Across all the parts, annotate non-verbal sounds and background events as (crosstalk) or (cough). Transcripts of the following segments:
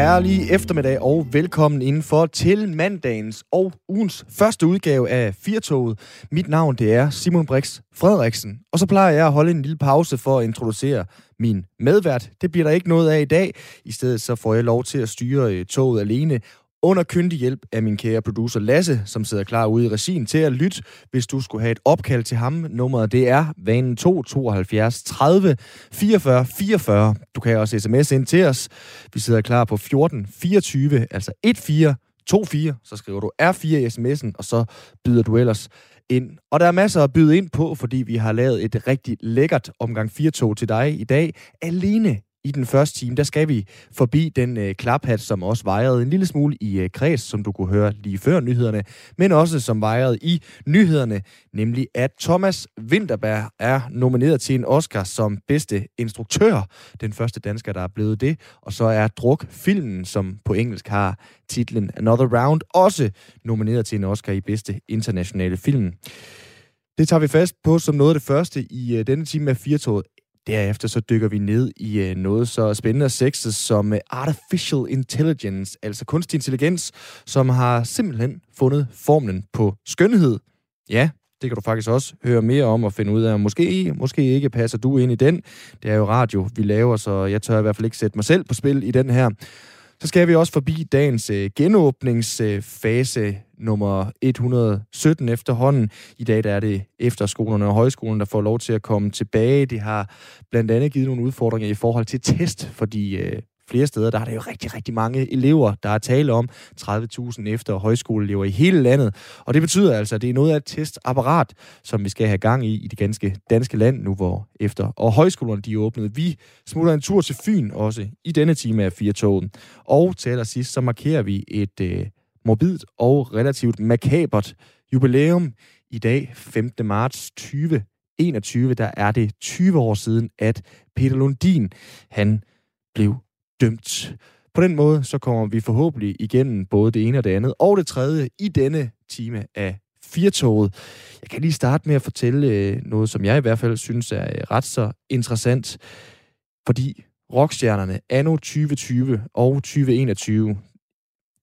herlige eftermiddag og velkommen indenfor til mandagens og ugens første udgave af Firtoget. Mit navn det er Simon Brix Frederiksen, og så plejer jeg at holde en lille pause for at introducere min medvært. Det bliver der ikke noget af i dag. I stedet så får jeg lov til at styre øh, toget alene, under kyndig hjælp af min kære producer Lasse, som sidder klar ude i regien til at lytte, hvis du skulle have et opkald til ham. Nummeret det er vanen 2 72 30 44 44. Du kan også sms ind til os. Vi sidder klar på 14 24, altså 14 24. Så skriver du R4 i sms'en, og så byder du ellers ind. Og der er masser at byde ind på, fordi vi har lavet et rigtig lækkert omgang 4 til dig i dag, alene i den første time, der skal vi forbi den øh, klaphat, som også vejrede en lille smule i øh, kreds, som du kunne høre lige før nyhederne, men også som vejrede i nyhederne, nemlig at Thomas Winterberg er nomineret til en Oscar som bedste instruktør, den første dansker, der er blevet det, og så er Druk filmen, som på engelsk har titlen Another Round, også nomineret til en Oscar i bedste internationale film. Det tager vi fast på som noget af det første i øh, denne time af Firtoget. Derefter så dykker vi ned i øh, noget så spændende og sexet som øh, artificial intelligence, altså kunstig intelligens, som har simpelthen fundet formlen på skønhed. Ja, det kan du faktisk også høre mere om og finde ud af. Måske, måske ikke passer du ind i den. Det er jo radio, vi laver, så jeg tør i hvert fald ikke sætte mig selv på spil i den her. Så skal vi også forbi dagens øh, genåbningsfase øh, nummer 117 efterhånden. I dag der er det efterskolerne og højskolen, der får lov til at komme tilbage. Det har blandt andet givet nogle udfordringer i forhold til test, fordi øh, flere steder, der er der jo rigtig, rigtig mange elever, der er tale om 30.000 efter højskoleelever i hele landet. Og det betyder altså, at det er noget af et testapparat, som vi skal have gang i i det ganske danske land nu, hvor efter og højskolerne de er åbnet. Vi smutter en tur til Fyn også i denne time af fire togen. Og til allersidst, så markerer vi et øh, morbidt og relativt makabert jubilæum i dag, 15. marts 2021, der er det 20 år siden, at Peter Lundin, han blev dømt. På den måde, så kommer vi forhåbentlig igennem både det ene og det andet, og det tredje i denne time af Firtoget. Jeg kan lige starte med at fortælle øh, noget, som jeg i hvert fald synes er øh, ret så interessant, fordi rockstjernerne anno 2020 og 2021,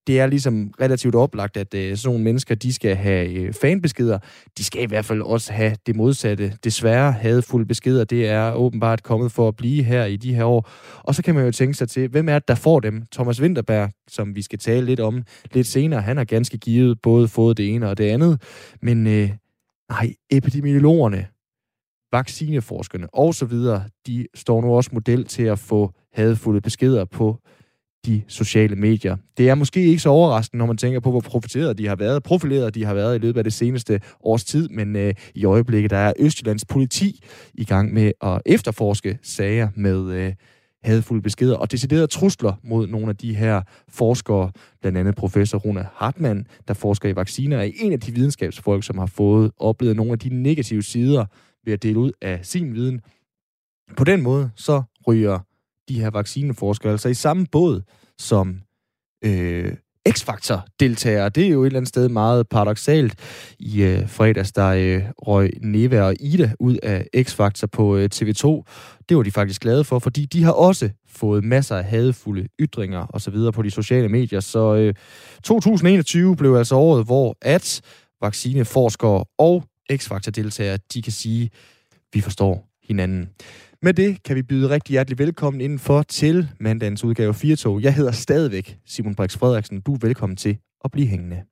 det er ligesom relativt oplagt, at øh, sådan nogle mennesker, de skal have øh, fanbeskeder. De skal i hvert fald også have det modsatte. Desværre hadfulde beskeder, det er åbenbart kommet for at blive her i de her år. Og så kan man jo tænke sig til, hvem er det, der får dem? Thomas Winterberg, som vi skal tale lidt om lidt senere, han har ganske givet både fået det ene og det andet. Men øh, nej, epidemiologerne, vaccineforskerne osv., de står nu også model til at få hadfulde beskeder på de sociale medier. Det er måske ikke så overraskende, når man tænker på, hvor profiteret de har været, profileret de har været i løbet af det seneste års tid, men øh, i øjeblikket der er Østjyllands politi i gang med at efterforske sager med øh, hadfulde beskeder og deciderede trusler mod nogle af de her forskere, blandt andet professor Rune Hartmann, der forsker i vacciner, er en af de videnskabsfolk, som har fået oplevet nogle af de negative sider ved at dele ud af sin viden. På den måde så ryger de her vaccineforskere altså i samme båd som øh, X-Factor-deltagere. Det er jo et eller andet sted meget paradoxalt. I øh, fredags, der øh, røg Neva og Ida ud af X-Factor på øh, TV2. Det var de faktisk glade for, fordi de har også fået masser af hadefulde ytringer og så videre på de sociale medier. Så øh, 2021 blev altså året, hvor at vaccineforskere og X-Factor-deltagere, de kan sige, vi forstår hinanden. Med det kan vi byde rigtig hjertelig velkommen indenfor til mandagens udgave 4 tog. Jeg hedder stadigvæk Simon Brix Frederiksen. Du er velkommen til at blive hængende.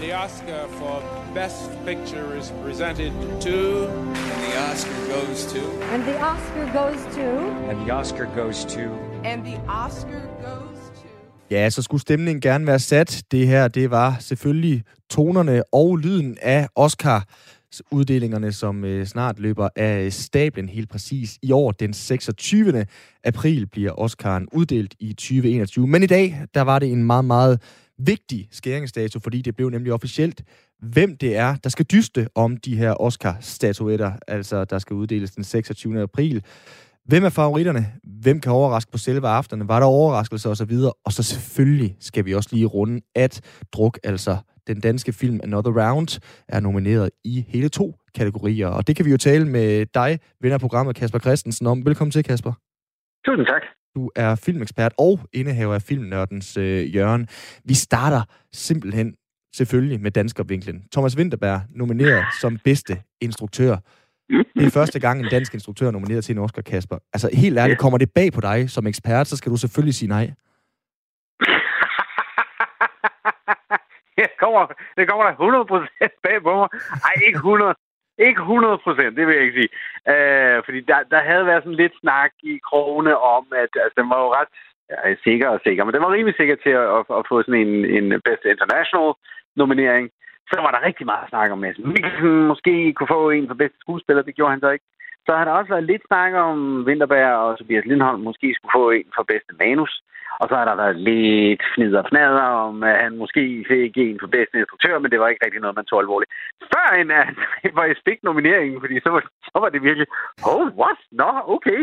And the Oscar for Best Picture is presented to. And the Oscar goes to. And the Oscar goes to. And the Oscar goes to. And the Oscar goes to. Ja, så skulle stemningen gerne være sat. Det her, det var selvfølgelig tonerne og lyden af Oscar uddelingerne, som øh, snart løber af stablen helt præcis. I år, den 26. april, bliver Oscaren uddelt i 2021. Men i dag, der var det en meget, meget vigtig skæringsdato, fordi det blev nemlig officielt, hvem det er, der skal dyste om de her Oscar-statuetter, altså der skal uddeles den 26. april. Hvem er favoritterne? Hvem kan overraske på selve aftenen? Var der overraskelser osv.? Og så selvfølgelig skal vi også lige runde, at Druk, altså den danske film Another Round, er nomineret i hele to kategorier. Og det kan vi jo tale med dig, vinder af programmet Kasper Christensen, om. Velkommen til, Kasper. Tusind tak. Du er filmekspert og indehaver af Filmnørdens øh, Jørgen. Vi starter simpelthen selvfølgelig med danskervinklen. Thomas Winterberg nomineret som bedste instruktør. Det er første gang, en dansk instruktør er nomineret til en Oscar, Kasper. Altså helt ærligt, kommer det bag på dig som ekspert, så skal du selvfølgelig sige nej. (laughs) det kommer, det kommer der 100% bag på mig. Ej, ikke 100. Ikke 100 procent, det vil jeg ikke sige. Øh, fordi der, der havde været sådan lidt snak i krogene om, at altså, den var jo ret ja, sikker og sikker, men den var rimelig sikker til at, at, at få sådan en, en Best International nominering. Så var der rigtig meget snak om Mads Mikkelsen måske kunne få en for bedste skuespiller, det gjorde han så ikke. Så har der også været lidt snak om Winterberg og Tobias Lindholm måske skulle få en for bedste manus. Og så har der været lidt fnider og fnader om, at han måske fik en for bedste instruktør, men det var ikke rigtig noget, man tog alvorligt. Før end at var jeg fik nomineringen, fordi så var, så var det virkelig, oh, what? Nå, no, okay.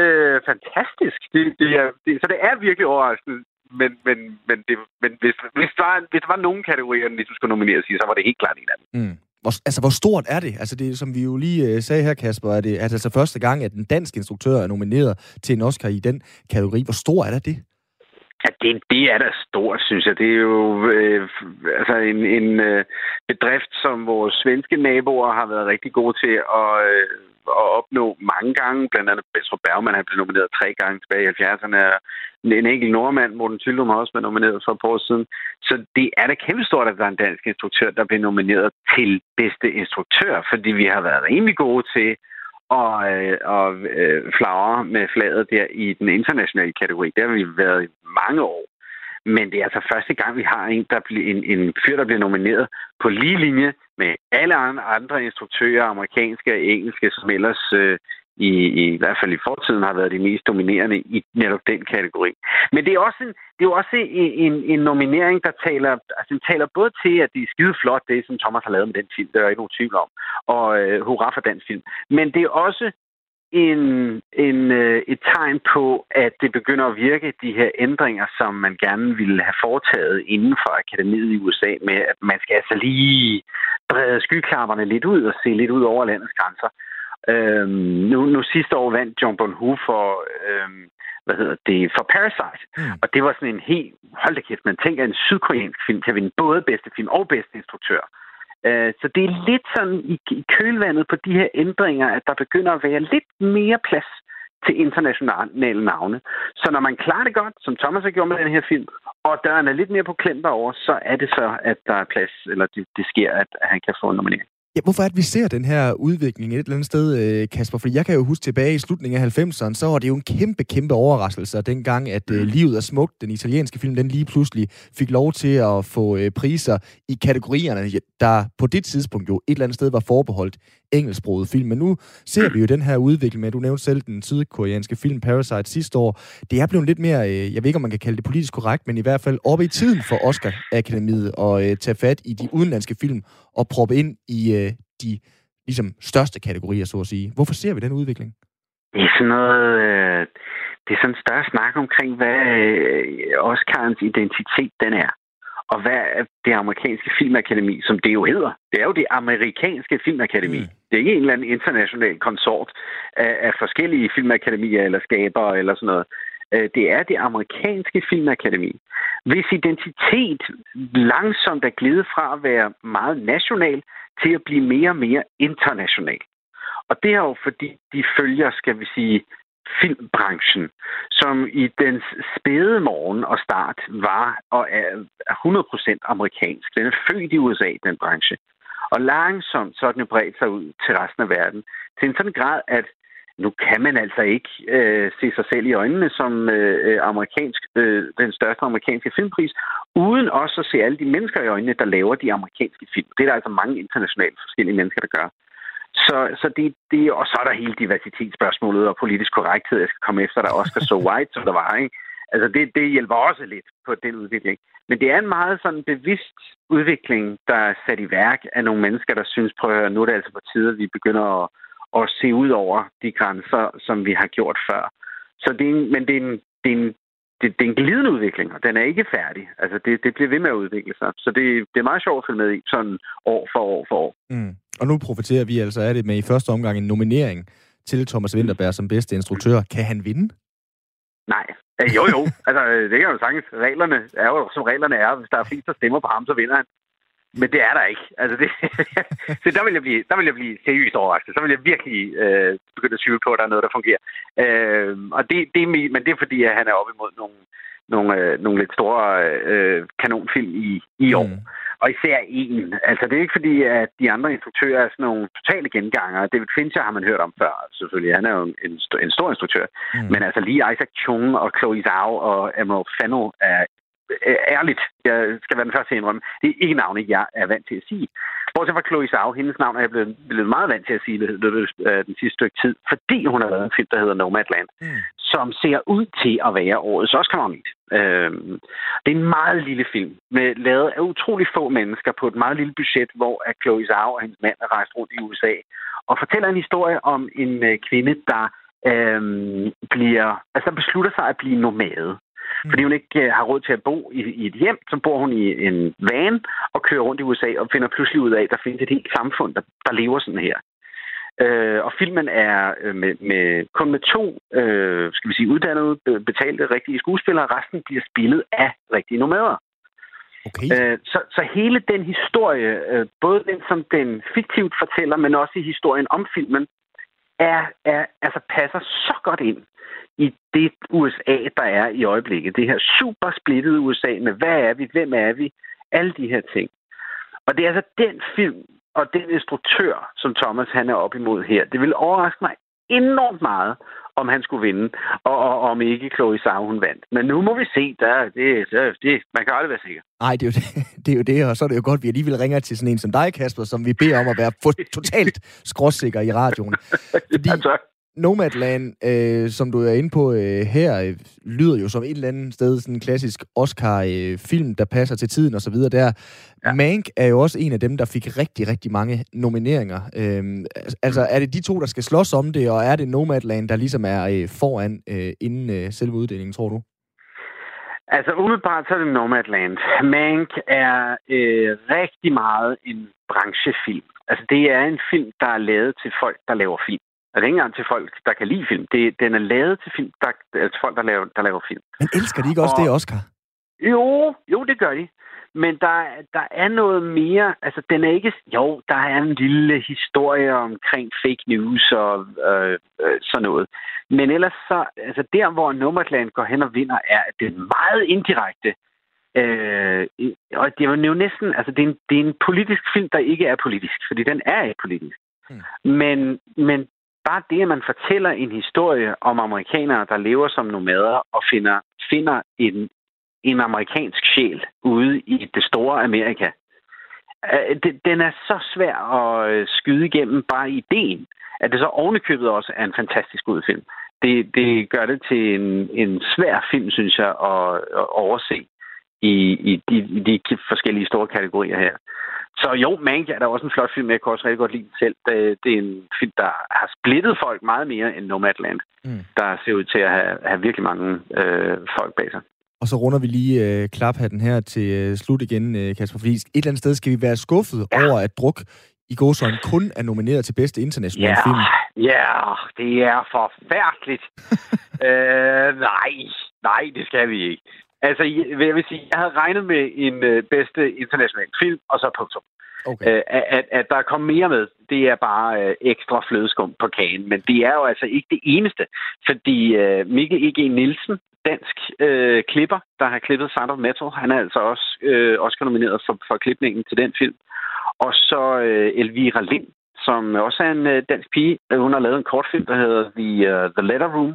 Øh, fantastisk. Det, det er, det, så det er virkelig overraskende. Men, men, men, det, men hvis, hvis, der var, hvis der var nogen kategorier, den ligesom skulle nomineres i, så var det helt klart en af dem. Mm. Hvor, altså, hvor stort er det? Altså, det, som vi jo lige øh, sagde her, Kasper, er det, er det altså første gang, at en dansk instruktør er nomineret til en Oscar i den kategori. Hvor stor er det? Ja, det, det er da stort, synes jeg. Det er jo øh, altså en, en øh, bedrift, som vores svenske naboer har været rigtig gode til at, øh, at opnå mange gange. Blandt andet Bessro Bergman har blevet nomineret tre gange tilbage i 70'erne. En enkelt nordmand, Morten Tyldum, har også været nomineret for et par år siden. Så det er da kæmpestort, at der er en dansk instruktør, der bliver nomineret til bedste instruktør, fordi vi har været rimelig gode til og, øh, og øh, flagre med flaget der i den internationale kategori. Det har vi været i mange år. Men det er altså første gang, vi har en, der bliver, en, en fyr, der bliver nomineret på lige linje med alle andre instruktører, amerikanske og engelske, som ellers øh, i, i, i hvert fald i fortiden har været de mest dominerende i netop den kategori. Men det er også en, det er også en, en, en nominering, der taler, altså, den taler både til, at det er skide flot, det som Thomas har lavet med den film, der er ikke nogen tvivl om, og øh, hurra for den film. Men det er også en, en, øh, et tegn på, at det begynder at virke, de her ændringer, som man gerne ville have foretaget inden for akademiet i USA, med at man skal altså lige brede skyklapperne lidt ud og se lidt ud over landets grænser. Øhm, nu, nu sidste år vandt John Bon Hu for, øhm, hvad hedder det, for Parasite. Mm. Og det var sådan en helt, hold da kæft, man tænker, at en sydkoreansk film kan vinde både bedste film og bedste instruktør. Øh, så det er lidt sådan i, kølvandet på de her ændringer, at der begynder at være lidt mere plads til internationale navne. Så når man klarer det godt, som Thomas har gjort med den her film, og døren er lidt mere på klem derovre, så er det så, at der er plads, eller det, det sker, at, at han kan få en nominering. Ja, hvorfor er det, vi ser den her udvikling et eller andet sted, øh, Kasper? For jeg kan jo huske tilbage i slutningen af 90'erne, så var det jo en kæmpe, kæmpe overraskelse, dengang, at øh, Livet er smukt, den italienske film, den lige pludselig fik lov til at få øh, priser i kategorierne, der på det tidspunkt jo et eller andet sted var forbeholdt engelsksproget film. Men nu ser vi jo den her udvikling med, du nævnte selv den sydkoreanske film Parasite sidste år. Det er blevet lidt mere, jeg ved ikke, om man kan kalde det politisk korrekt, men i hvert fald oppe i tiden for Oscar-akademiet at tage fat i de udenlandske film og proppe ind i de ligesom, største kategorier, så at sige. Hvorfor ser vi den udvikling? Det er sådan noget... Øh, det er sådan en større snak omkring, hvad øh, Oscarens identitet den er. Og hvad det amerikanske filmakademi, som det jo hedder. Det er jo det amerikanske filmakademi. Mm. Det er ikke en eller anden international konsort af, af forskellige filmakademier eller skabere eller sådan noget. Øh, det er det amerikanske filmakademi. Hvis identitet langsomt er glidet fra at være meget national til at blive mere og mere international. Og det er jo fordi, de følger, skal vi sige, filmbranchen, som i dens spæde morgen og start var og er 100% amerikansk. Den er født i USA, den branche. Og langsomt så er den jo bredt sig ud til resten af verden. Til en sådan grad, at nu kan man altså ikke øh, se sig selv i øjnene som øh, amerikansk, øh, den største amerikanske filmpris, uden også at se alle de mennesker i øjnene, der laver de amerikanske film. Det er der altså mange internationale forskellige mennesker, der gør. Så, så det, det, og så er der hele diversitetsspørgsmålet og politisk korrekthed, jeg skal komme efter, der Oscar So White, som der var, ikke? Altså det, det hjælper også lidt på den udvikling. Men det er en meget sådan bevidst udvikling, der er sat i værk af nogle mennesker, der synes, prøv at høre, nu er det altså på tide, at vi begynder at, at se ud over de grænser, som vi har gjort før. Så det er en, men det er en, det er en, det, det er en glidende udvikling, og den er ikke færdig. Altså, det, det bliver ved med at udvikle sig. Så det, det er meget sjovt at følge med i, sådan år for år for år. Mm. Og nu profiterer vi altså af det med i første omgang en nominering til Thomas Winterberg som bedste instruktør. Kan han vinde? Nej. Øh, jo, jo. altså, det kan jo sagtens. Reglerne er jo, som reglerne er. Hvis der er flest, der stemmer på ham, så vinder han. Men det er der ikke. Altså, det, (laughs) så der vil, jeg blive, der vil jeg blive seriøst overrasket. Så vil jeg virkelig øh, begynde at tvivle på, at der er noget, der fungerer. Øh, og det, det er, men det er fordi, at han er op imod nogle, nogle, øh, nogle lidt store øh, kanonfilm i, i år. Mm. Og især en. Altså, det er ikke fordi, at de andre instruktører er sådan nogle totale gengangere. David Fincher har man hørt om før, selvfølgelig. Han er jo en, en stor instruktør. Mm. Men altså lige Isaac Chung og Chloe Zhao og Emerald Fennell er ærligt, jeg skal være den første til at indrømme, det er ikke navne, jeg er vant til at sige. Bortset fra Chloe Zhao, hendes navn er jeg blevet, blevet meget vant til at sige af den sidste stykke tid, fordi hun har lavet en film, der hedder Nomadland, Mm. som ser ud til at være årets Oscar-nomineret. Øhm, det er en meget lille film, med lavet af utrolig få mennesker på et meget lille budget, hvor at Chloe Zhao og hendes mand er rejst rundt i USA, og fortæller en historie om en øh, kvinde, der øhm, bliver, altså beslutter sig at blive nomade. Fordi hun ikke øh, har råd til at bo i, i et hjem, så bor hun i en van og kører rundt i USA og finder pludselig ud af, at der findes et helt samfund, der, der lever sådan her. Øh, og filmen er øh, med, med, kun med to øh, skal vi sige, uddannede, be- betalte rigtige skuespillere. Resten bliver spillet af rigtige nomader. Okay. Øh, så, så hele den historie, øh, både den, som den fiktivt fortæller, men også i historien om filmen, er, er, altså passer så godt ind i det USA, der er i øjeblikket. Det her super splittede USA med, hvad er vi, hvem er vi, alle de her ting. Og det er altså den film og den instruktør, som Thomas han er op imod her. Det vil overraske mig enormt meget, om han skulle vinde, og, og om ikke Chloe Zhao hun vandt. Men nu må vi se, der, det, det, det, man kan aldrig være sikker. Nej, det er, jo det, (laughs) det er jo det, og så er det jo godt, at vi alligevel ringer til sådan en som dig, Kasper, som vi beder om at være (laughs) totalt skråsikker i radioen. Fordi Ja, tak. Nomadland, øh, som du er inde på øh, her, øh, lyder jo som et eller andet sted sådan en klassisk Oscar-film, øh, der passer til tiden osv. der. Ja. Ja. Mank er jo også en af dem, der fik rigtig, rigtig mange nomineringer. Øh, altså, er det de to, der skal slås om det, og er det Nomadland, der ligesom er øh, foran øh, inden øh, selve uddelingen, tror du? Altså umiddelbart så er det Nomadland. Mank er øh, rigtig meget en branchefilm. Altså det er en film, der er lavet til folk, der laver film. Er ikke engang til folk, der kan lide film. Det, den er lavet til, film, der, til folk, der laver, der laver film. Men elsker de ikke også Og- det, Oscar? Jo, jo, det gør de. Men der, der er noget mere, altså den er ikke, jo, der er en lille historie omkring fake news og øh, øh, sådan noget. Men ellers så, altså der hvor Nomadland går hen og vinder, er, at det er meget indirekte. Øh, og det er jo næsten, altså det er, en, det er en politisk film, der ikke er politisk, fordi den er ikke politisk. Hmm. Men, men bare det, at man fortæller en historie om amerikanere, der lever som nomader og finder, finder en, en amerikansk sjæl ude i det store Amerika. Øh, det- Den er så svær at øh, skyde igennem bare ideen, at det så ovenikøbet også er en fantastisk god film. Det, det gør det til en, en svær film, synes jeg, at, at overse i, i, de, i de forskellige store kategorier her. Så jo, Mank er da også en flot film, jeg kan også rigtig godt lide den selv. Det, er en film, der har splittet folk meget mere end Nomadland, Mm. der ser ud til at have, have virkelig mange øh, folk bag sig. Og så runder vi lige øh, klaphatten her til øh, slut igen, øh, Kasper, fordi et eller andet sted skal vi være skuffet ja. Over, at Druk i Gåsøjne kun er nomineret til bedste internationale Ja, film. ja, det er forfærdeligt. (laughs) øh, nej, nej, det skal vi ikke. Altså, jeg jeg vil sige, jeg havde regnet med en øh, bedste international film, og så punktum. Okay. Øh, at, at, der kom mere med, det er bare øh, ekstra flødeskum på kagen. Men det er jo altså ikke det eneste, fordi øh, Mikkel E.G. Nielsen, dansk øh, klipper, der har klippet Sound of Metal, han er altså også øh, Oscar nomineret for, for klipningen til den film. Og så øh, Elvira Lind, som også er en øh, dansk pige. Hun har lavet en kortfilm, der hedder The, uh, The Letter Room.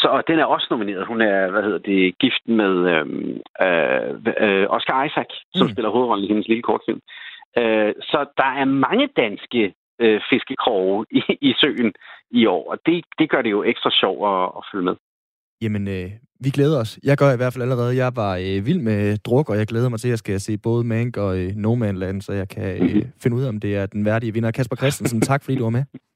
Så og den er også nomineret. Hun er, hvad hedder det, gift med øhm, øh, øh, Oscar Isaac, som Mm. mm. spiller hovedrollen i hendes lille kortfilm. Øh, så der er mange danske øh, fiskekroge i, i søen i år, og det, det gør det jo ekstra sjovt at, at følge med. Jamen, øh, vi glæder os. Jeg gør i hvert fald allerede. Jeg var øh, vild med druk, og jeg glæder mig til, at jeg skal se både Mank og øh, No Man Land, så jeg kan øh, finde ud af, om det er den værdige vinder. Kasper Christensen, tak fordi du var med. (laughs)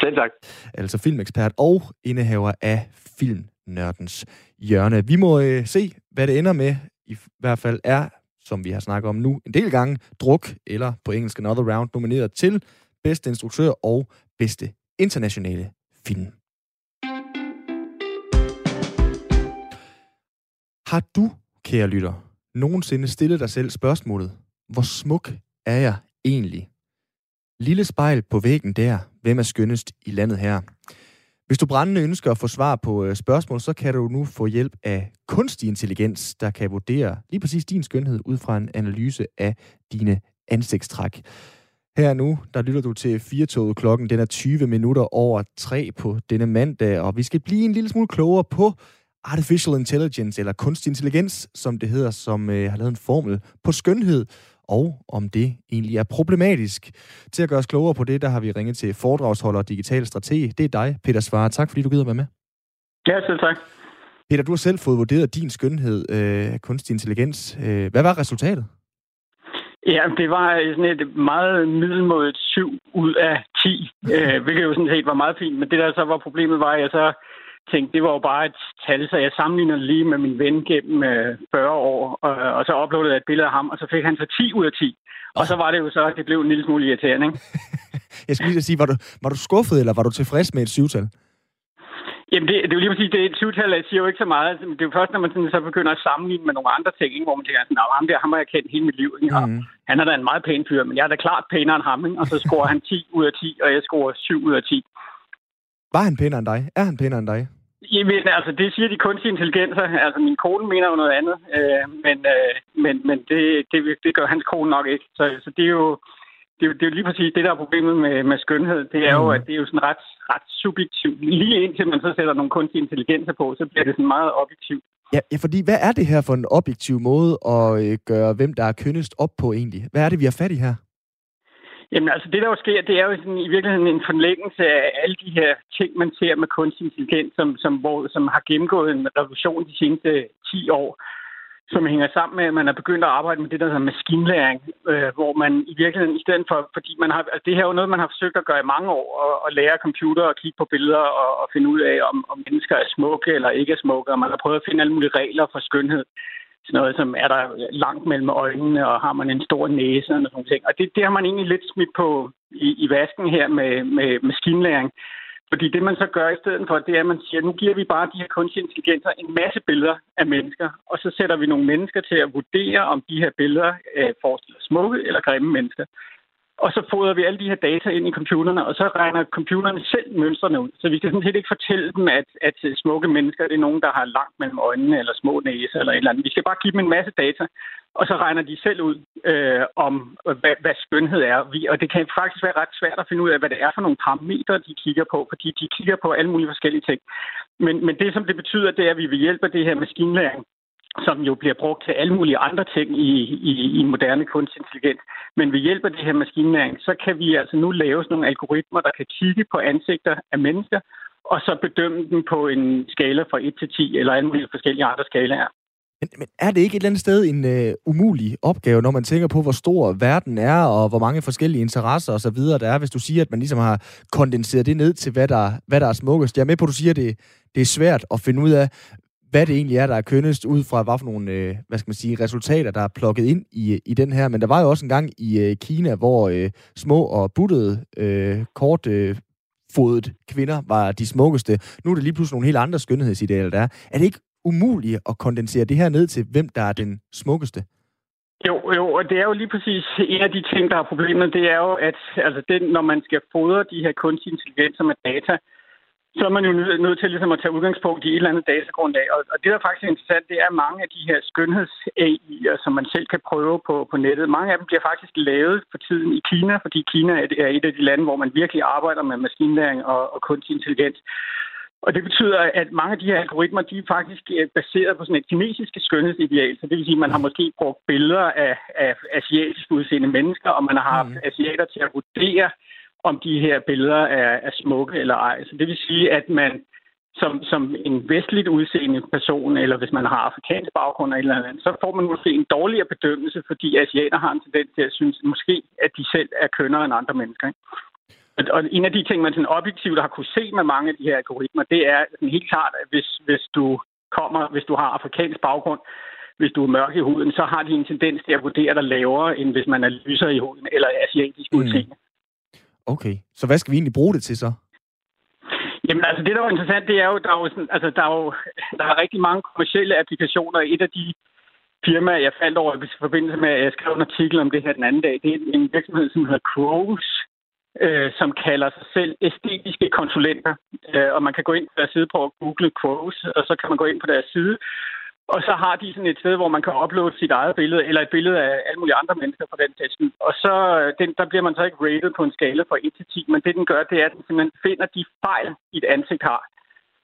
Selv tak. Altså filmekspert og indehaver af Filmnørdens Hjørne. Vi må øh, se, hvad det ender med. I hvert fald er, som vi har snakket om nu, en del gange druk, eller på engelsk Another Round, nomineret til bedste instruktør og bedste internationale film. Har du, kære lytter, nogensinde stillet dig selv spørgsmålet, hvor smuk er jeg egentlig? Lille spejl på væggen der, hvem er skønnest i landet her? Hvis du brændende ønsker at få svar på øh, spørgsmål, så kan du nu få hjælp af kunstig intelligens, der kan vurdere lige præcis din skønhed ud fra en analyse af dine ansigtstræk. Her nu, der lytter du til 4 klokken. Den er 20 minutter over 3 på denne mandag, og vi skal blive en lille smule klogere på artificial intelligence, eller kunstig intelligens, som det hedder, som øh, har lavet en formel på skønhed, og om det egentlig er problematisk. Til at gøre os klogere på det, der har vi ringet til foredragsholder og digital strateg. Det er dig, Peter Svare. Tak, fordi du gider være med. Ja, selv tak. Peter, du har selv fået vurderet din skønhed af øh, kunstig intelligens. Øh, hvad var resultatet? Ja, det var sådan et meget middelmådigt 7 ud af 10, (laughs) øh, hvilket jo sådan set var meget fint. Men det, der så var problemet, var, at jeg så tænkte, det var jo bare et tal, så jeg sammenligner lige med min ven gennem øh, 40 år, og, og så uploadede jeg et billede af ham, og så fik han så 10 ud af 10. Og så var det jo så, at det blev en lille smule irriterende, ikke? (laughs) jeg skal lige sige, var du, var du skuffet, eller var du tilfreds med et syvtal? Jamen, det, det er jo lige præcis, det er et syvtal, jeg siger jo ikke så meget. Det er jo først, når man sådan, så begynder at sammenligne med nogle andre ting, ikke? hvor man tænker sådan, ham der, ham har jeg kendt hele mit liv. Ikke? Mm. Han er da en meget pæn fyr, men jeg er da klart pænere end ham, ikke? og så scorer han 10 ud af 10, og jeg scorer 7 ud af 10. Var han pænere end dig? Er han pænere end dig? Jamen, altså, det siger de kunstige intelligenser. Altså, min kone mener jo noget andet, øh, men, øh, men, men det, det, det gør hans kone nok ikke. Så, så det er jo det er, jo, det er jo lige præcis det, der er problemet med, med skønhed. Det er jo, mm. at det er jo sådan ret, ret subjektivt. Lige indtil man så sætter nogle kunstige intelligenser på, så bliver det sådan meget objektivt. Ja, ja, fordi hvad er det her for en objektiv måde at øh, gøre, hvem der er kønnest op på egentlig? Hvad er det, vi har fat i her? Jamen altså, det der jo sker, det er jo sådan, i virkeligheden en forlængelse af alle de her ting, man ser med kunstig intelligens, som, som, hvor, som har gennemgået en revolution de seneste 10 år, som hænger sammen med, at man er begyndt at arbejde med det, der hedder maskinlæring, øh, hvor man i virkeligheden, i stedet for, fordi man har, altså det her er jo noget, man har forsøgt at gøre i mange år, og, og lære computer og kigge på billeder og, og finde ud af, om, om mennesker er smukke eller ikke er smukke, og man har prøvet at finde alle mulige regler for skønhed sådan noget som, er der langt mellem øjnene, og har man en stor næse og sådan ting. Og det, det har man egentlig lidt smidt på i, i vasken her med, med maskinlæring. Fordi det, man så gør i stedet for, det er, at man siger, nu giver vi bare de her kunstige intelligenser en masse billeder af mennesker, og så sætter vi nogle mennesker til at vurdere, om de her billeder øh, forestiller smukke eller grimme mennesker. Og så fodrer vi alle de her data ind i computerne, og så regner computerne selv mønstrene ud. Så vi kan sådan set ikke fortælle dem, at, at øh, smukke mennesker det er nogen, der har langt mellem øjnene, eller små næse, eller et eller andet. Vi skal bare give dem en masse data, og så regner de selv ud øh, om, øh, hvad, hvad skønhed er. Vi, og det kan faktisk være ret svært at finde ud af, hvad det er for nogle parametre, de kigger på, fordi de kigger på alle mulige forskellige ting. Men, men det, som det betyder, det er, at vi vil hjælpe det her maskinlæring som jo bliver brugt til alle mulige andre ting i, i, i moderne kunstig intelligens. Men ved hjælp af det her maskinlæring, så kan vi altså nu lave sådan nogle algoritmer, der kan kigge på ansigter af mennesker, og så bedømme dem på en skala fra 1 til 10, eller alle mulige forskellige andre skalaer. Men, men er det ikke et eller andet sted en øh, umulig opgave, når man tænker på, hvor stor verden er, og hvor mange forskellige interesser og så videre der er, hvis du siger, at man ligesom har kondenseret det ned til, hvad der, hvad der er smukkest? Jeg er med på, at du siger, at det, det er svært at finde ud af, hvad det egentlig er, der er kønnest, ud fra hvad for nogle øh, hvad skal man sige, resultater, der er plukket ind i, i den her. Men der var jo også en gang i øh, Kina, hvor øh, små og buttede, øh, kort øh, fodet kvinder var de smukkeste. Nu er det lige pludselig nogle helt andre skønhedsidealer, der er. Er det ikke umuligt at kondensere det her ned til, hvem der er den smukkeste? Jo, jo, og det er jo lige præcis en af de ting, der er problemet, det er jo, at altså det, når man skal fodre de her kunstige intelligenser med data, så er man jo nødt til ligesom at tage udgangspunkt i et eller andet datagrundlag. Og, og det, der faktisk er interessant, det er mange af de her skønheds-AI'er, som man selv kan prøve på, på nettet. Mange af dem bliver faktisk lavet for tiden i Kina, fordi Kina er et af de lande, hvor man virkelig arbejder med maskinlæring og, og kunstig intelligens. Og det betyder, at mange af de her algoritmer, de er faktisk øh, baseret på sådan et kinesiske skønhedsideal. Så det vil sige, at man har måske brugt billeder af, af asiatisk udseende mennesker, og man har haft mm. asiater til at vurdere, om de her billeder er, er smukke eller ej. Så det vil sige, at man som, som en vestligt udseende person, eller hvis man har afrikansk baggrund eller, eller andet, så får man måske en dårligere bedømmelse, fordi asiater har en tendens til at synes måske, at de selv er kønnere end andre mennesker. Ikke? Og- en af de ting, man sådan objektivt har kunne se med mange af de her algoritmer, det er sådan helt klart, at hvis, hvis du kommer, hvis du har afrikansk baggrund, hvis du er mørk i huden, så har de en tendens til at vurdere dig lavere, end hvis man er lysere i huden eller asiatisk Mm. Okay, så hvad skal vi egentlig bruge det til så? Jamen altså, det der er interessant, det er jo, der er jo, sådan, altså, der er jo der er rigtig mange kommersielle applikationer. Et af de firmaer, jeg faldt over i forbindelse med, at jeg skrev en artikel om det her den anden dag, det er en virksomhed, som hedder Crows, øh, som kalder sig selv æstetiske konsulenter. Øh, og man kan gå ind på deres side på at google Crows, og så kan man gå ind på deres side, og så har de sådan et sted, hvor man kan uploade sit eget billede, eller et billede af alle mulige andre mennesker på den test. Og så øh, den, der bliver man så ikke rated på en skala fra 1 til 10, men det den gør, det er, at den simpelthen finder de fejl, et ansigt har.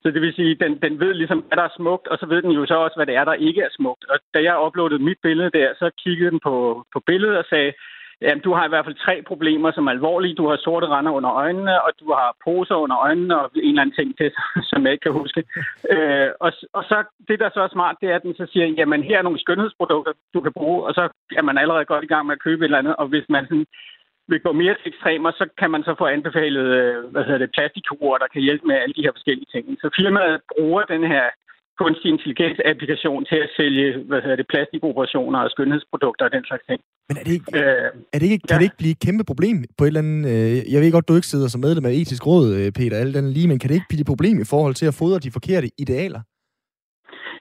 Så det vil sige, den, den ved ligesom, hvad der er smukt, og så ved den jo så også, hvad det er, der ikke er smukt. Og da jeg uploadede mit billede der, så kiggede den på, på billedet og sagde, Jamen, du har i hvert fald tre problemer, som er alvorlige. Du har sorte render under øjnene, og du har poser under øjnene, og en eller anden ting til, (laughs) som jeg ikke kan huske. Øh, og, og så det, der så er smart, det er, at den så siger, jamen, her er nogle skønhedsprodukter, du kan bruge, og så er man allerede godt i gang med at købe et eller andet. Og hvis man sådan vil gå mere til ekstremer, så kan man så få anbefalet, øh, hvad hedder det, plastikkurer, der kan hjælpe med alle de her forskellige ting. Så firmaet bruger den her kunstig intelligens applikation til at sælge, hvad hedder det, plastikoperationer og skønhedsprodukter og den slags ting. Men er det ikke, Øh, er det ikke, kan ja. det ikke blive et kæmpe problem på et eller andet... Øh, jeg ved godt, du ikke sidder som medlem af etisk råd, øh, Peter, alt den lige, men kan det ikke blive et problem i forhold til at fodre de forkerte idealer?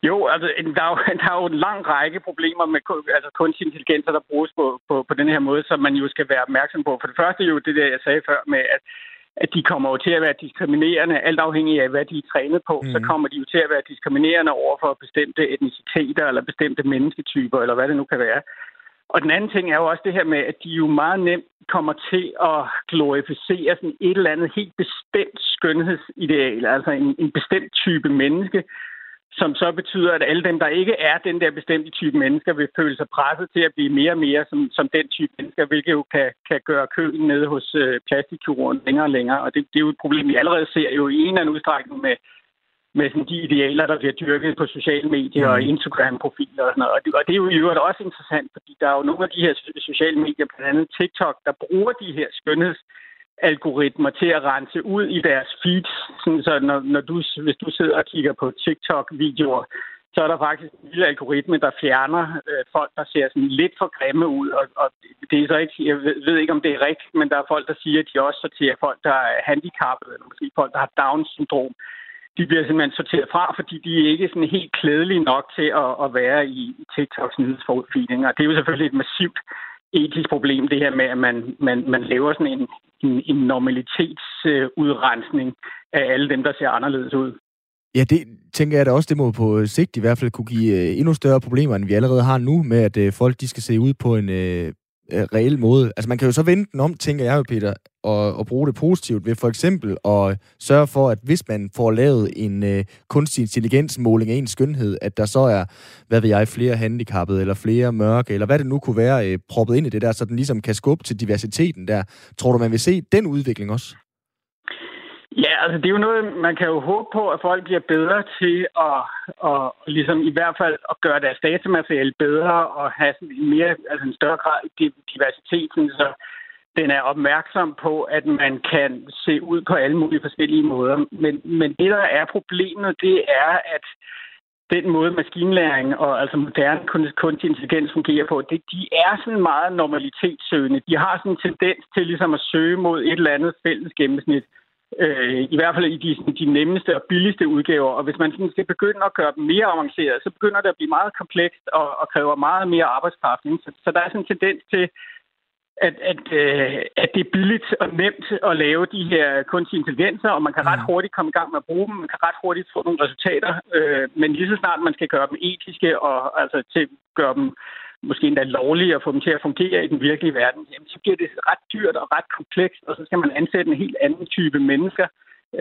Jo, altså, der er jo, (laughs) der er jo en lang række problemer med altså, kunstig intelligens, der bruges på, på, på den her måde, som man jo skal være opmærksom på. For det første er jo det der, jeg sagde før med, at, at de kommer jo til at være diskriminerende, alt afhængig af, hvad de er trænet på, mm. så Mhm. kommer de jo til at være diskriminerende over for bestemte etniciteter eller bestemte mennesketyper, eller hvad det nu kan være. Og den anden ting er jo også det her med, at de jo meget nemt kommer til at glorificere sådan et eller andet helt bestemt skønhedsideal, altså en, en bestemt type menneske, som så betyder, at alle dem, der ikke er den der bestemte type mennesker, vil føle sig presset til at blive mere og mere som, som den type mennesker, hvilket jo kan, kan gøre køen nede hos øh, plastikkirurgen længere og længere. Og det, det er jo et problem, vi allerede ser jo i en eller anden udstrækning med, med sådan de idealer, der bliver dyrket på sociale medier og Instagram-profiler og sådan noget. Og det, og det er jo i øvrigt også interessant, fordi der er jo nogle af de her so- sociale medier, blandt andet TikTok, der bruger de her skønheds algoritmer til at rense ud i deres feeds. Sådan, så når, når du, hvis du sidder og kigger på TikTok-videoer, så er der faktisk en lille algoritme, der fjerner øh, folk, der ser sådan lidt for grimme ud. Og, og det er så ikke, jeg ved, ved ikke, om det er rigtigt, men der er folk, der siger, at de også sorterer folk, der er handicappede, eller måske folk, der har Down-syndrom. De bliver simpelthen sorteret fra, fordi de er ikke sådan helt klædelige nok til at, at være i, TikToks nyhedsforudfeeding. Og det er jo selvfølgelig et massivt etisk problem, det her med, at man, man, man laver sådan en, en, en normalitetsudrensning af alle dem, der ser anderledes ud. Ja, det tænker jeg da også, det må på øh, sigt i hvert fald kunne give øh, endnu større problemer, end vi allerede har nu, med at øh, folk de skal se ud på en øh, reel måde. Altså man kan jo så vende den om, tænker jeg jo, Peter, og, og bruge det positivt ved for eksempel at sørge for, at hvis man får lavet en øh, kunstig intelligensmåling af ens skønhed, at der så er, hvad ved jeg, flere handicappede, eller flere mørke, eller hvad det nu kunne være, øh, proppet ind i det der, så den ligesom kan skubbe til diversiteten der. Tror du, man vil se den udvikling også? Ja, altså det er jo noget, man kan jo håbe på, at folk bliver bedre til at, at ligesom i hvert fald at gøre deres datamateriale bedre og have sådan en mere, altså en større grad i diversitet, så den er opmærksom på, at man kan se ud på alle mulige forskellige måder. Men, men det, der er problemet, det er, at den måde maskinlæring og altså moderne kunstig intelligens fungerer på, det, de er sådan meget normalitetssøgende. De har sådan en tendens til ligesom at søge mod et eller andet fælles gennemsnit. Øh, I hvert fald i de, de nemmeste og billigste udgaver. Og hvis man sådan skal begynde at gøre dem mere avanceret, så begynder det at blive meget komplekst og, og kræver meget mere arbejdskraft. ikke? Så, så der er sådan en tendens til, at, at, øh, at det er billigt og nemt at lave de her kunstige intelligenser, og man kan ret hurtigt komme i gang med at bruge dem, man kan ret hurtigt få nogle resultater, øh, men lige så snart man skal gøre dem etiske og altså til gøre dem måske endda lovlige at få dem til at fungere i den virkelige verden, jamen, så bliver det ret dyrt og ret komplekst, og så skal man ansætte en helt anden type mennesker.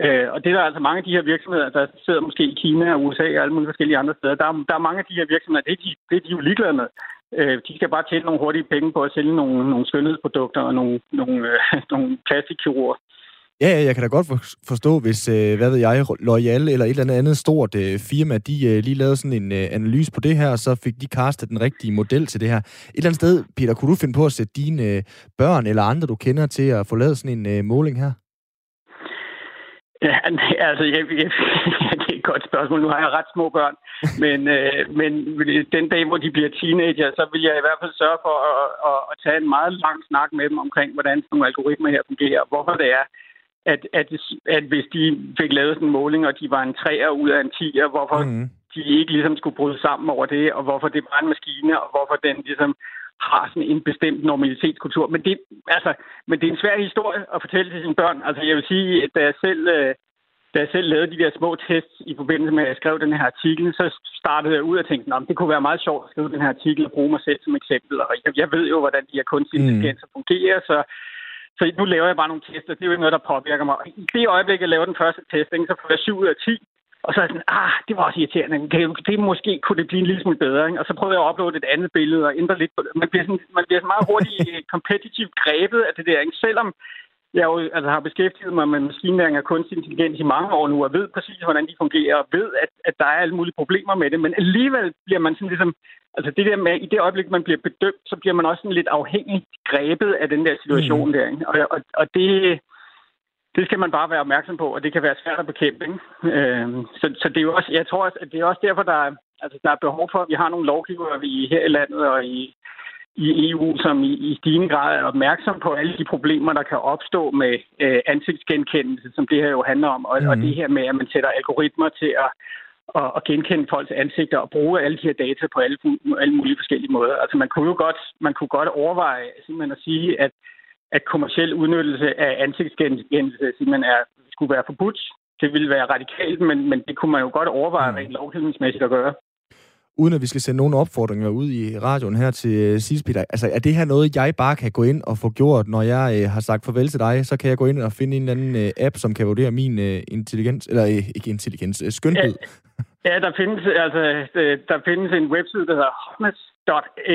Øh, og det er der altså mange af de her virksomheder, der sidder måske i Kina og USA og alle mulige forskellige andre steder. Der er, der er mange af de her virksomheder, det er de, det er de jo ligeglade med. Øh, de skal bare tjene nogle hurtige penge på at sælge nogle, nogle skønhedsprodukter og nogle, nogle, øh, (laughs) nogle plastikkirurger. Ja, ja, jeg kan da godt forstå, hvis, øh, hvad ved jeg, Loyal eller et eller andet, andet stort øh, firma, de øh, lige lavede sådan en øh, analyse på det her, og så fik de castet den rigtige model til det her. Et eller andet sted, Peter, kunne du finde på at sætte dine øh, børn eller andre, du kender til at få lavet sådan en øh, måling her? Ja, altså, jeg, jeg, (laughs) det er et godt spørgsmål. Nu har jeg ret små børn, men, øh, men den dag, hvor de bliver teenager, så vil jeg i hvert fald sørge for at, at, at tage en meget lang snak med dem omkring, hvordan sådan nogle algoritmer her fungerer, hvorfor det er, at, at, at hvis de fik lavet sådan en måling, og de var en 3'er ud af en 10'er, hvorfor mm. de ikke ligesom skulle bryde sammen over det, og hvorfor det var en maskine, og hvorfor den ligesom har sådan en bestemt normalitetskultur. Men det, altså, men det er en svær historie at fortælle til sine børn. Altså, jeg vil sige, at da jeg selv, øh, da jeg selv lavede de der små tests i forbindelse med, at jeg skrev den her artikel, så startede jeg ud og tænkte, at det kunne være meget sjovt at skrive den her artikel og bruge mig selv som eksempel. Og jeg, jeg ved jo, hvordan de her kunstige mm. intelligenser fungerer, så så nu laver jeg bare nogle tester. Det er jo ikke noget, der påvirker mig. I det øjeblik, jeg laver den første testing, så får jeg 7 ud af 10. Og så er jeg sådan, ah, det var også irriterende. Det, det måske kunne det blive en lille smule bedre. Ikke? Og så prøvede jeg at uploade et andet billede og ændre lidt på det. Man bliver, sådan, man bliver sådan meget hurtigt (laughs) kompetitivt grebet af det der. Ikke? Selvom jeg jo altså, har beskæftiget mig med maskinlæring og kunstig intelligens i mange år nu, og ved præcis, hvordan de fungerer, og ved, at, at der er alle mulige problemer med det. Men alligevel bliver man sådan ligesom... Altså det der med, i det øjeblik, man bliver bedømt, så bliver man også sådan lidt afhængig grebet af den der situation mm. der. Ikke? Og, og, og det, det skal man bare være opmærksom på, og det kan være svært at bekæmpe. Ikke? Øh, så, så det er jo også, jeg tror også, at det er også derfor, der er, altså, der er behov for, at vi har nogle lovgivere vi her i landet og i, i EU, som i, i stigende grad er opmærksom på alle de problemer, der kan opstå med øh, ansigtsgenkendelse, som det her jo handler om, og, mm. og det her med, at man sætter algoritmer til at, at, at genkende folks ansigter og bruge alle de her data på alle, alle mulige forskellige måder. Altså man kunne jo godt, man kunne godt overveje simpelthen at sige, at at kommersiel udnyttelse af ansigtsgenkendelse simpelthen er, skulle være forbudt. Det ville være radikalt, men, men det kunne man jo godt overveje mm. rent lovgivningsmæssigt at gøre. Uden at vi skal sende nogle opfordringer ud i radioen her til øh, sidst, Peter. Altså, er det her noget, jeg bare kan gå ind og få gjort, når jeg øh, har sagt farvel til dig? Så kan jeg gå ind og finde en eller anden øh, app, som kan vurdere min øh, intelligens, eller øh, ikke intelligens, øh, skønhed. Ja, ja, der findes, altså, øh, der findes en webside, der hedder Hotness,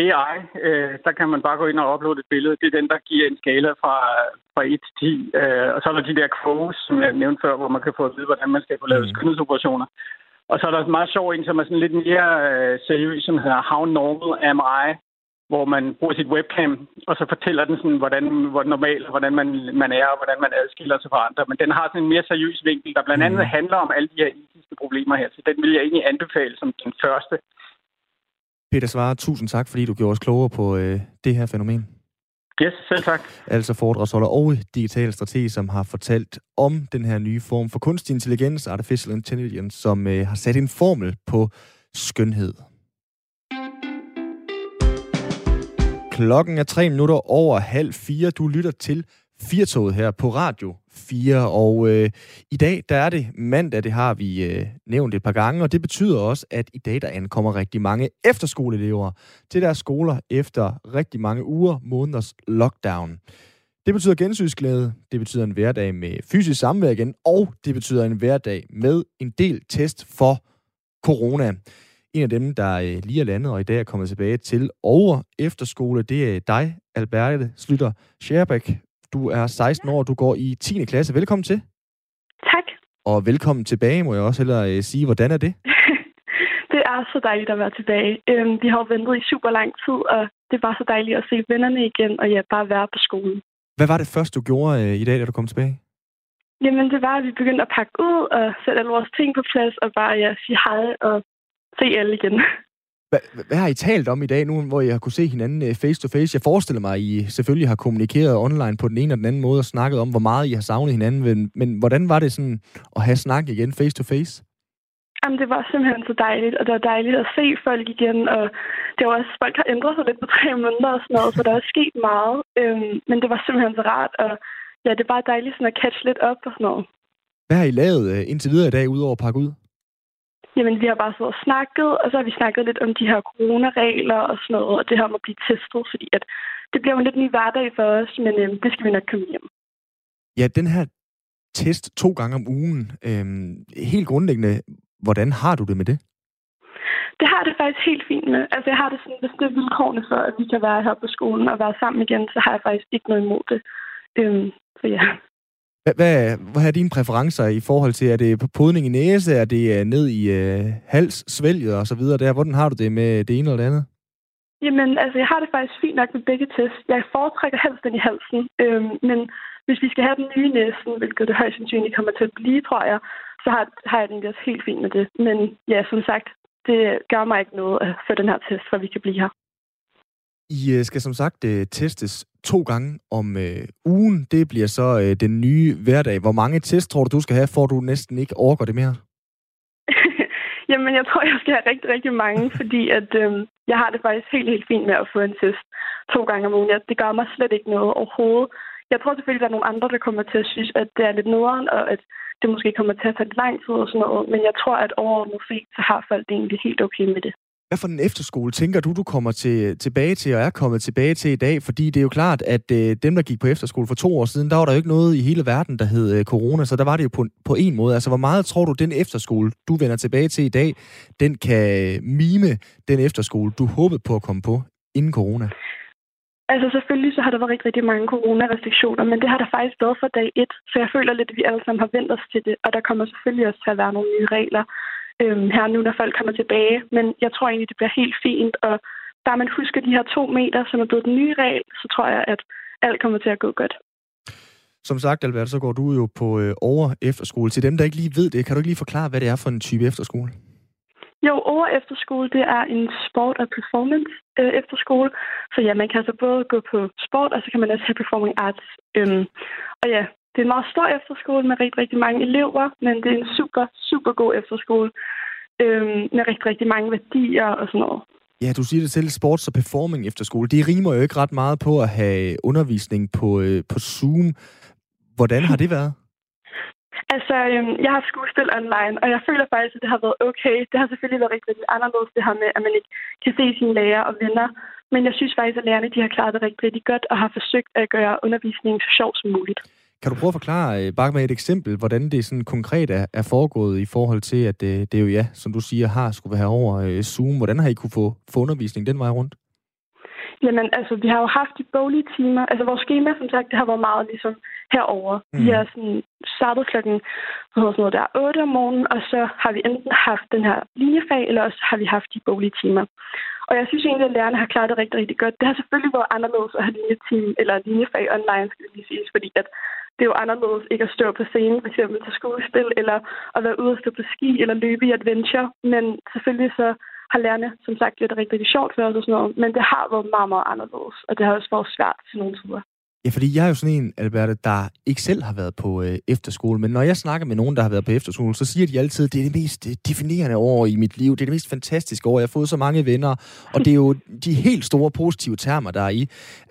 AI, øh, der kan man bare gå ind og uploade et billede. Det er den, der giver en skala fra, fra 1 til 10. Øh, og så er der de der quotes, som jeg nævnte før, hvor man kan få at vide, hvordan man skal få lavet mm. skønhedsoperationer. Og så er der en meget sjov en, som er sådan lidt mere øh, seriøs, som hedder How Normal Am I? Hvor man bruger sit webcam, og så fortæller den sådan, hvordan, hvor normalt, hvordan man, man er, og hvordan man adskiller sig fra andre. Men den har sådan en mere seriøs vinkel, der blandt andet mm. handler om alle de her etiske problemer her. Så den vil jeg egentlig anbefale som den første. Peter Svare, tusind tak, fordi du gjorde os klogere på øh, det her fænomen. Yes, selv tak. Altså foredragsholder og digital strateg, som har fortalt om den her nye form for kunstig intelligens, artificial intelligence, som øh, har sat en formel på skønhed. Klokken er tre minutter over halv fire. Du lytter til Firtoget her på Radio 4. Og øh, i dag, der er det mandag, det har vi øh, nævnt et par gange, og det betyder også, at i dag, der ankommer rigtig mange efterskoleelever til deres skoler efter rigtig mange uger, måneders lockdown. Det betyder gensynsglæde, det betyder en hverdag med fysisk samvær igen, og det betyder en hverdag med en del test for corona. En af dem, der øh, lige er landet og i dag er kommet tilbage til over efterskole, det er dig, Alberte Slytter Scherbæk du er 16 år, du går i 10. klasse. Velkommen til. Tak. Og velkommen tilbage, må jeg også hellere øh, sige. Hvordan er det? (laughs) det er så dejligt at være tilbage. Øhm, vi har jo ventet i super lang tid, og det er bare så dejligt at se vennerne igen, og ja, bare være på skolen. Hvad var det første, du gjorde øh, i dag, da du kom tilbage? Jamen, det var, at vi begyndte at pakke ud og sætte alle vores ting på plads, og bare ja, sige hej og se alle igen. (laughs) Hvad, hvad har I talt om i dag, nu hvor jeg har kunne se hinanden face to face? Jeg forestiller mig, at I selvfølgelig har kommunikeret online på den ene og den anden måde og snakket om, hvor meget I har savnet hinanden. Men, men hvordan var det sådan at have snak igen face to face? Jamen, det var simpelthen så dejligt, og det var dejligt at se folk igen, og det var også, folk har ændret sig lidt på tre måneder og sådan noget, så der er sket meget, øhm, men det var simpelthen så rart, og ja, det er bare dejligt sådan at catch lidt op og sådan noget. Hvad har I lavet øh, indtil videre i dag, udover at pakke ud? Jamen, vi har bare siddet og snakket, og så har vi snakket lidt om de her coronaregler og sådan noget, og det her om at blive testet, fordi at det bliver jo lidt ny hverdag for os, men øh, det skal vi nok komme hjem. Ja, den her test to gange om ugen, øh, helt grundlæggende, hvordan har du det med det? Det har det faktisk helt fint med. Altså, jeg har det sådan, hvis det er vilkårene for, at vi kan være her på skolen og være sammen igen, så har jeg faktisk ikke noget imod det. Øhm, så ja. Hvad, hvad, er dine præferencer i forhold til, er det podning i næse, er det øh, ned i øh, hals, svælget og så videre der? Hvordan har du det med det ene eller det andet? Jamen, altså, jeg har det faktisk fint nok med begge test. Jeg foretrækker helst den i halsen, øhm, men hvis vi skal have den nye næsen, hvilket det højst sandsynligt kommer til at blive, tror jeg, så har, har jeg det også helt fint med det. Men ja, som sagt, det gør mig ikke noget at få den her test, for vi kan blive her. I øh, skal som sagt øh, testes to gange om øh, ugen. Det bliver så øh, den nye hverdag. Hvor mange test tror du, du skal have, for du næsten ikke overgår det mere? (laughs) Jamen, jeg tror, jeg skal have rigtig, rigtig mange, (laughs) fordi at, øh, jeg har det faktisk helt, helt fint med at få en test to gange om ugen. Det gør mig slet ikke noget overhovedet. Jeg tror selvfølgelig, der er nogle andre, der kommer til at synes, at det er lidt nederen, og at det måske kommer til at tage lang tid og sådan noget. Men jeg tror, at overordnet set, så har folk det egentlig helt okay med det. Hvad for en efterskole tænker du, du kommer til, tilbage til og er kommet tilbage til i dag? Fordi det er jo klart, at øh, dem, der gik på efterskole for to år siden, der var der jo ikke noget i hele verden, der hed øh, corona, så der var det jo på, på en måde. Altså, hvor meget tror du, den efterskole, du vender tilbage til i dag, den kan øh, mime den efterskole, du håbede på at komme på inden corona? Altså selvfølgelig så har der været rigtig, rigtig mange coronarestriktioner, men det har der faktisk været fra dag 1, Så jeg føler lidt, at vi alle sammen har vendt os til det, og der kommer selvfølgelig også til at være nogle nye regler øhm, her nu, når folk kommer tilbage. Men jeg tror egentlig, det bliver helt fint, og bare man husker de her to meter, som er blevet den nye regel, så tror jeg, at alt kommer til at gå godt. Som sagt, Albert, så går du jo på øh, over efterskole. Til dem, der ikke lige ved det, kan du ikke lige forklare, hvad det er for en type efterskole? Jo, over efterskole, det er en sport og performance øh, efterskole. Så ja, man kan altså både gå på sport, og så kan man også have performing arts. Øhm, og ja, det er en meget stor efterskole med rigtig, rigtig mange elever, men det er en super, super god efterskole øhm, med rigtig, rigtig mange værdier og sådan noget. Ja, du siger det selv, sports- og performing efterskole. Det rimer jo ikke ret meget på at have undervisning på, øh, på Zoom. Hvordan har det været? (laughs) Altså, øhm, jeg har skuespil online, og jeg føler faktisk, at det har været okay. Det har selvfølgelig været rigtig, rigtig anderledes, det her med, at man ikke kan se sine lærer og venner. Men jeg synes faktisk, at lærerne de har klaret det rigtig, rigtig godt, og har forsøgt at gøre undervisningen så sjov som muligt. Kan du prøve at forklare, øh, bare med et eksempel, hvordan det sådan konkret er, er foregået i forhold til, at det, øh, det er jo, ja, som du siger, har skulle være over øh, Zoom. Hvordan har I kunne få, få undervisning den vej rundt? Jamen, altså, vi har jo haft de boglige timer. Altså, vores schema, som sagt, det har været meget ligesom herover. Mm. Vi har sådan startet klokken sådan noget der 8 om morgenen, og så har vi enten haft den her linjefag, eller også har vi haft de boglige timer. Og jeg synes egentlig, at lærerne har klaret det rigtig, rigtig godt. Det har selvfølgelig været anderledes at have linjeteam eller linjefag online, skal vi lige fordi at det er jo anderledes ikke at stå på scenen, for eksempel til skuespil, eller at være ude og stå på ski, eller løbe i adventure. Men selvfølgelig så har lærerne, som sagt, gjort det rigtig, rigtig sjovt for os og sådan noget. Men det har været meget, meget anderledes, og det har også været svært til nogle tider. Ja, fordi jeg er jo sådan en, Alberte, der ikke selv har været på øh, efterskole, men når jeg snakker med nogen, der har været på efterskole, så siger de altid, det er det mest øh, definerende år i mit liv, det er det mest fantastiske år, jeg har fået så mange venner, og det er jo de helt store positive termer, der er i.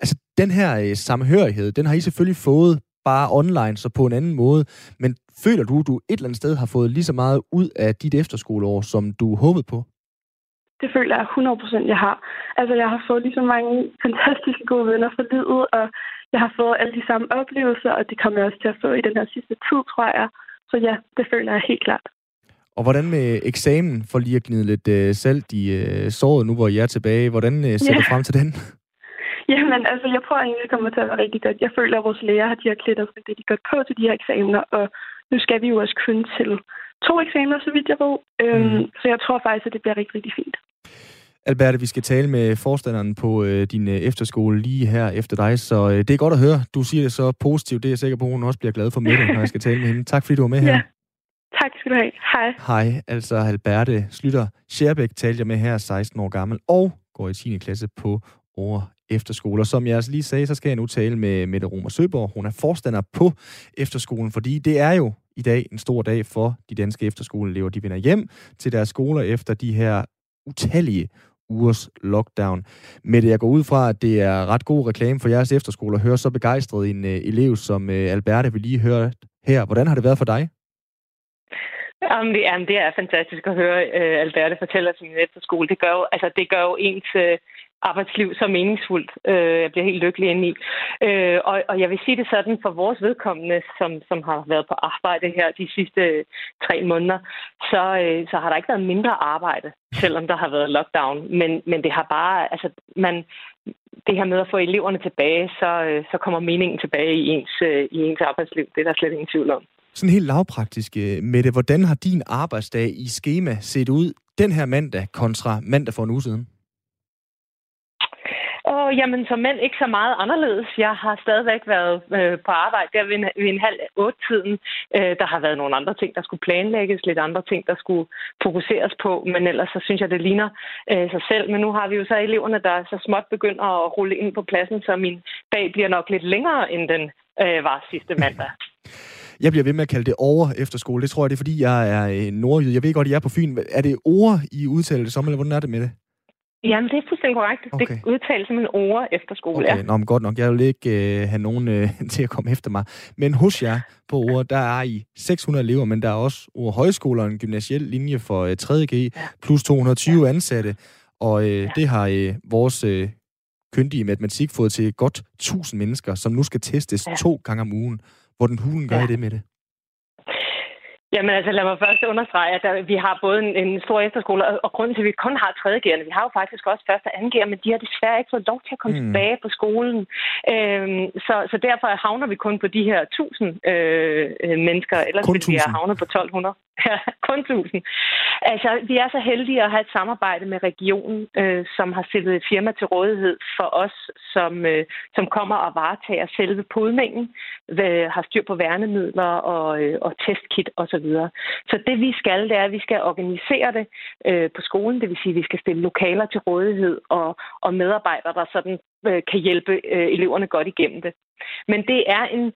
Altså, den her øh, samhørighed, den har I selvfølgelig fået bare online, så på en anden måde, men føler du, du et eller andet sted har fået lige så meget ud af dit efterskoleår, som du håbede på? Det føler jeg 100% jeg har. Altså, jeg har fået lige så mange fantastiske gode venner for livet, og jeg har fået alle de samme oplevelser, og det kommer jeg også til at få i den her sidste tid, tror jeg. Så ja, det føler jeg helt klart. Og hvordan med eksamen, for lige at gnide lidt øh, salt i øh, såret nu, hvor jeg er tilbage? Hvordan øh, ser ja. du frem til den? (laughs) Jamen, altså, jeg tror egentlig, det kommer til at være rigtig godt. Jeg føler, at vores læger har de har klædt os rigtig godt på til de her eksamener, og nu skal vi jo også kun til to eksamener, så vidt jeg ved. Øhm, mm. Så jeg tror faktisk, at det bliver rigtig, rigtig fint. Alberte, vi skal tale med forstanderen på øh, din øh, efterskole lige her efter dig, så øh, det er godt at høre. Du siger det så positivt, det er jeg sikker på, at hun også bliver glad for med når jeg skal tale med hende. Tak fordi du var med (laughs) her. Ja. Tak skal du have. Hej. Hej, altså Alberte Slytter Scherbæk talte jeg med her, 16 år gammel, og går i 10. klasse på over efterskole. Og som jeg altså lige sagde, så skal jeg nu tale med Mette Romer Søborg. Hun er forstander på efterskolen, fordi det er jo i dag en stor dag for de danske efterskoleelever. De vender hjem til deres skoler efter de her utallige ugers lockdown. Men jeg går ud fra, at det er ret god reklame for jeres efterskole at høre så begejstret en uh, elev som uh, Alberte, vi lige høre her. Hvordan har det været for dig? Jamen, det, jamen, det er fantastisk at høre uh, Alberte fortælle sin efterskole. Det gør jo, altså, det gør jo ens uh, arbejdsliv så meningsfuldt. Øh, jeg bliver helt lykkelig ind i. Øh, og, og jeg vil sige det sådan, for vores vedkommende, som, som har været på arbejde her de sidste øh, tre måneder, så, øh, så har der ikke været mindre arbejde, selvom der har været lockdown. Men, men det har bare, altså, man, det her med at få eleverne tilbage, så, øh, så kommer meningen tilbage i ens, øh, i ens arbejdsliv. Det er der slet ingen tvivl om. Sådan helt lavpraktisk, øh, Mette, hvordan har din arbejdsdag i schema set ud den her mandag kontra mandag for en uge siden? Jamen som mænd ikke så meget anderledes. Jeg har stadigvæk været øh, på arbejde der ved en, ved en halv otte tiden. Øh, der har været nogle andre ting, der skulle planlægges, lidt andre ting, der skulle fokuseres på, men ellers så synes jeg, det ligner øh, sig selv. Men nu har vi jo så eleverne, der så småt begynder at rulle ind på pladsen, så min dag bliver nok lidt længere, end den øh, var sidste mandag. (laughs) Jeg bliver ved med at kalde det over efterskole. Det tror jeg, det er, fordi jeg er øh, nordjyd. Jeg ved godt, at I er på Fyn. Er det over, I udtaler det som, eller hvordan er det med det? Jamen, det er fuldstændig korrekt. Okay. Det udtales som en ord efter skole, Okay, ja. nå, men godt nok. Jeg vil ikke øh, have nogen øh, (laughs) til at komme efter mig. Men hos jer på ord, der er I 600 elever, men der er også ord højskoler og en gymnasiel linje for øh, 3.G, plus 220 ja. ansatte. Og øh, ja. det har øh, vores øh, kyndige matematik fået til godt 1000 mennesker, som nu skal testes ja. to gange om ugen. Hvordan hulen gør ja. I det med det? Jamen altså, lad mig først understrege, at der, vi har både en, en stor efterskole, og, og grunden til, at vi kun har 3. G'erne, vi har jo faktisk også første og anden G'er, men de har desværre ikke fået lov til at komme mm. tilbage på skolen. Øhm, så, så derfor havner vi kun på de her 1000 øh, mennesker, ellers kun ville vi have havnet på 1200. Kun 1000. Altså, vi er så heldige at have et samarbejde med regionen, øh, som har stillet et firma til rådighed for os, som, øh, som kommer og varetager selve podningen, øh, har styr på værnemidler og, øh, og testkit osv. Så, videre. så det vi skal, det er, at vi skal organisere det øh, på skolen, det vil sige, at vi skal stille lokaler til rådighed og, og medarbejdere, der sådan øh, kan hjælpe øh, eleverne godt igennem det. Men det er en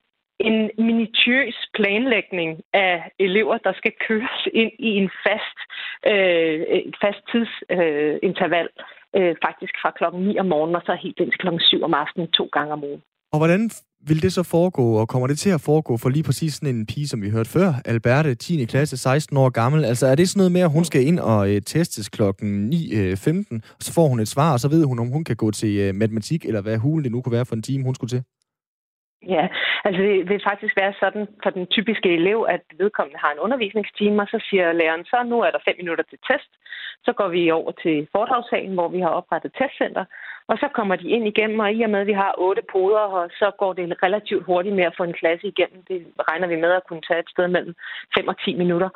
en minutiøs planlægning af elever, der skal køres ind i en fast, øh, et fast tidsinterval, øh, faktisk fra klokken 9 om morgenen og så helt ind til klokken 7 om aftenen to gange om ugen. Og hvordan vil det så foregå, og kommer det til at foregå for lige præcis sådan en pige, som vi hørte før, Alberte, 10. klasse, 16 år gammel? Altså er det sådan noget med, at hun skal ind og øh, testes klokken 9.15, øh, og så får hun et svar, og så ved hun, om hun kan gå til øh, matematik, eller hvad hulen det nu kunne være for en time, hun skulle til? Ja, altså det vil faktisk være sådan for den typiske elev, at vedkommende har en undervisningstime, og så siger læreren, så nu er der fem minutter til test. Så går vi over til foredragssalen, hvor vi har oprettet testcenter, og så kommer de ind igennem, og i og med, at vi har otte poder, og så går det relativt hurtigt med at få en klasse igennem. Det regner vi med at kunne tage et sted mellem 5 og 10 minutter.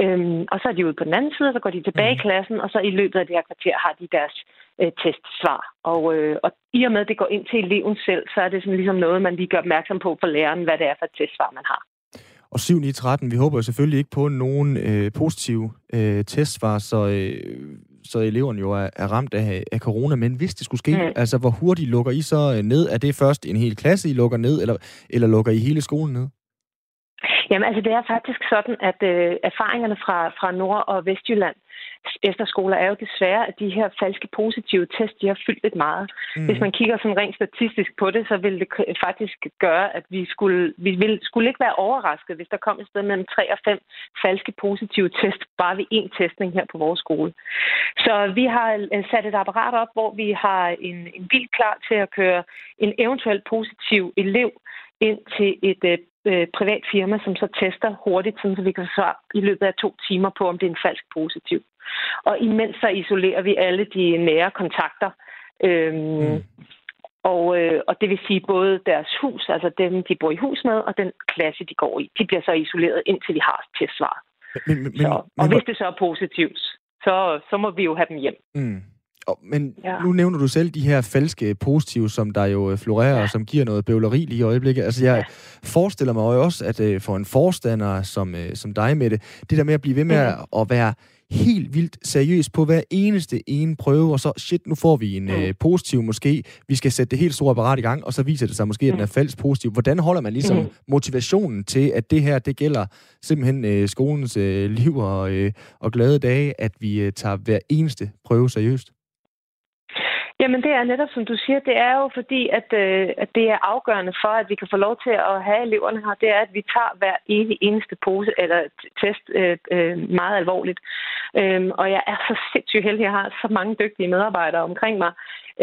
Øhm, og så er de ude på den anden side, og så går de tilbage i mhm. klassen, og så i løbet af det her kvarter har de deres øh, testsvar. Og, øh, og i og med, at det går ind til eleven selv, så er det sådan ligesom noget, man lige gør opmærksom på for læreren, hvad det er for et testsvar, man har. Og 7 9 13, vi håber jo selvfølgelig ikke på nogen øh, positive øh, testsvar, så øh, så eleverne jo er, er ramt af, af corona. Men hvis det skulle ske, mm. altså hvor hurtigt lukker I så øh, ned? Er det først en hel klasse, I lukker ned, eller, eller lukker I hele skolen ned? Jamen altså, det er faktisk sådan, at øh, erfaringerne fra, fra Nord- og Vestjylland efterskoler er jo desværre, at de her falske positive test, de har fyldt lidt meget. Mm. Hvis man kigger sådan rent statistisk på det, så vil det faktisk gøre, at vi skulle, vi vil, skulle ikke være overrasket, hvis der kom et sted mellem 3 og 5 falske positive test, bare ved én testning her på vores skole. Så vi har øh, sat et apparat op, hvor vi har en, en bil klar til at køre en eventuelt positiv elev ind til et øh, øh, privat firma, som så tester hurtigt, så vi kan svare i løbet af to timer på, om det er en falsk positiv. Og imens så isolerer vi alle de nære kontakter. Øhm, mm. Og, øh, og det vil sige både deres hus, altså dem, de bor i hus med, og den klasse, de går i. De bliver så isoleret, indtil vi har testsvar. Men, men, så, og men, hvis det så er positivt, så, så må vi jo have dem hjem. Mm. Men ja. nu nævner du selv de her falske positive, som der jo øh, florerer, ja. og som giver noget bøvleri lige i øjeblikket. Altså, jeg ja. forestiller mig jo også, at uh, for en forstander som, uh, som dig med det, det der med at blive ved med ja. at, at være helt vildt seriøs på hver eneste ene prøve, og så, shit, nu får vi en mm. uh, positiv måske, vi skal sætte det helt store apparat i gang, og så viser det sig måske, at den er mm. falsk positiv. Hvordan holder man ligesom mm. motivationen til, at det her, det gælder simpelthen uh, skolens uh, liv og, uh, og glade dage, at vi uh, tager hver eneste prøve seriøst? Jamen det er netop, som du siger, det er jo fordi, at, øh, at det er afgørende for, at vi kan få lov til at have eleverne her, det er, at vi tager hver evig eneste pose eller test øh, øh, meget alvorligt. Øhm, og jeg er så sindssygt heldig, at jeg har så mange dygtige medarbejdere omkring mig.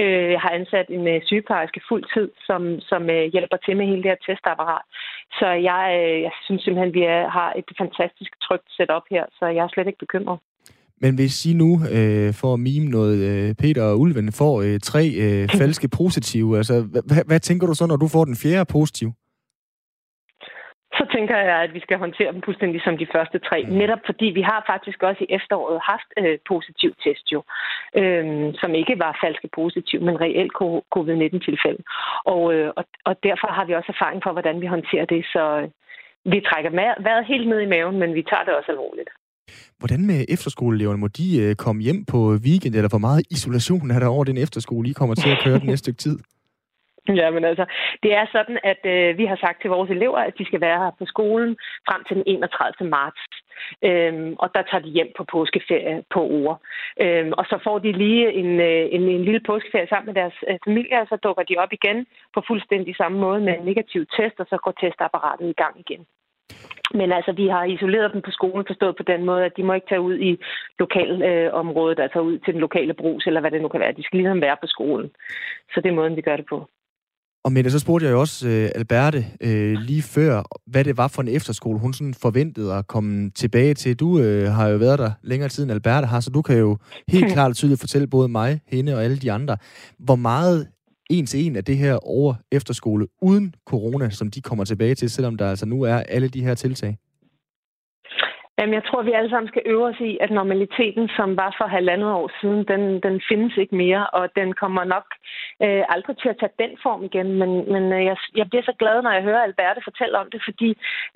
Øh, jeg har ansat en øh, sygeplejerske fuld tid, som, som øh, hjælper til med hele det her testapparat. Så jeg, øh, jeg synes simpelthen, at vi er, har et fantastisk trygt setup her, så jeg er slet ikke bekymret. Men hvis I nu øh, får mime noget, øh, Peter og Ulven får øh, tre øh, (laughs) falske positive, altså hvad, hvad tænker du så, når du får den fjerde positiv? så tænker jeg, at vi skal håndtere dem fuldstændig som de første tre. Mm. Netop fordi vi har faktisk også i efteråret haft øh, positiv test jo, øh, som ikke var falske positiv, men reelt covid-19-tilfælde. Og, øh, og, og derfor har vi også erfaring for, hvordan vi håndterer det. Så øh, vi trækker vejret helt ned i maven, men vi tager det også alvorligt. Hvordan med efterskoleeleverne? Må de øh, komme hjem på weekend, eller hvor meget isolation er der over den efterskole, I kommer til at køre den (laughs) næste stykke tid? Ja, men altså, det er sådan, at øh, vi har sagt til vores elever, at de skal være her på skolen frem til den 31. marts. Øhm, og der tager de hjem på påskeferie på uger. Øhm, og så får de lige en, øh, en, en lille påskeferie sammen med deres øh, familie, og så dukker de op igen på fuldstændig samme måde med en negativ test, og så går testapparatet i gang igen. Men altså, vi har isoleret dem på skolen, forstået på den måde, at de må ikke tage ud i lokalområdet, øh, altså ud til den lokale brus, eller hvad det nu kan være. De skal ligesom være på skolen. Så det er måden, vi gør det på. Og Mette, så spurgte jeg jo også uh, Alberte uh, lige før, hvad det var for en efterskole, hun sådan forventede at komme tilbage til. Du uh, har jo været der længere tid end Alberte har, så du kan jo helt (laughs) klart og tydeligt fortælle både mig, hende og alle de andre, hvor meget en til en af det her over efterskole uden corona, som de kommer tilbage til, selvom der altså nu er alle de her tiltag? Jamen, jeg tror, vi alle sammen skal øve os i, at normaliteten, som var for halvandet år siden, den, den findes ikke mere, og den kommer nok øh, aldrig til at tage den form igen. Men, men øh, jeg, jeg bliver så glad, når jeg hører Alberte fortælle om det, fordi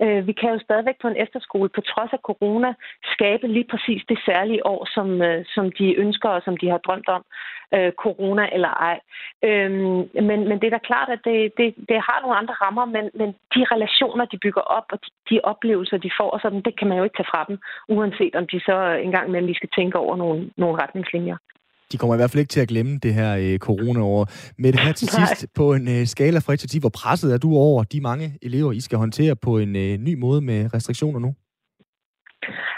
øh, vi kan jo stadigvæk på en efterskole, på trods af corona, skabe lige præcis det særlige år, som, øh, som de ønsker og som de har drømt om øh, corona eller ej. Øh, men, men det er da klart, at det, det, det har nogle andre rammer, men, men de relationer, de bygger op, og de, de oplevelser, de får, sådan, det kan man jo ikke tage fra dem, uanset om de så engang med, vi skal tænke over nogle, nogle retningslinjer. De kommer i hvert fald ikke til at glemme det her øh, corona-år. Med det her til (laughs) sidst, på en øh, skala fra 1 til 10, hvor presset er du over de mange elever, I skal håndtere på en øh, ny måde med restriktioner nu?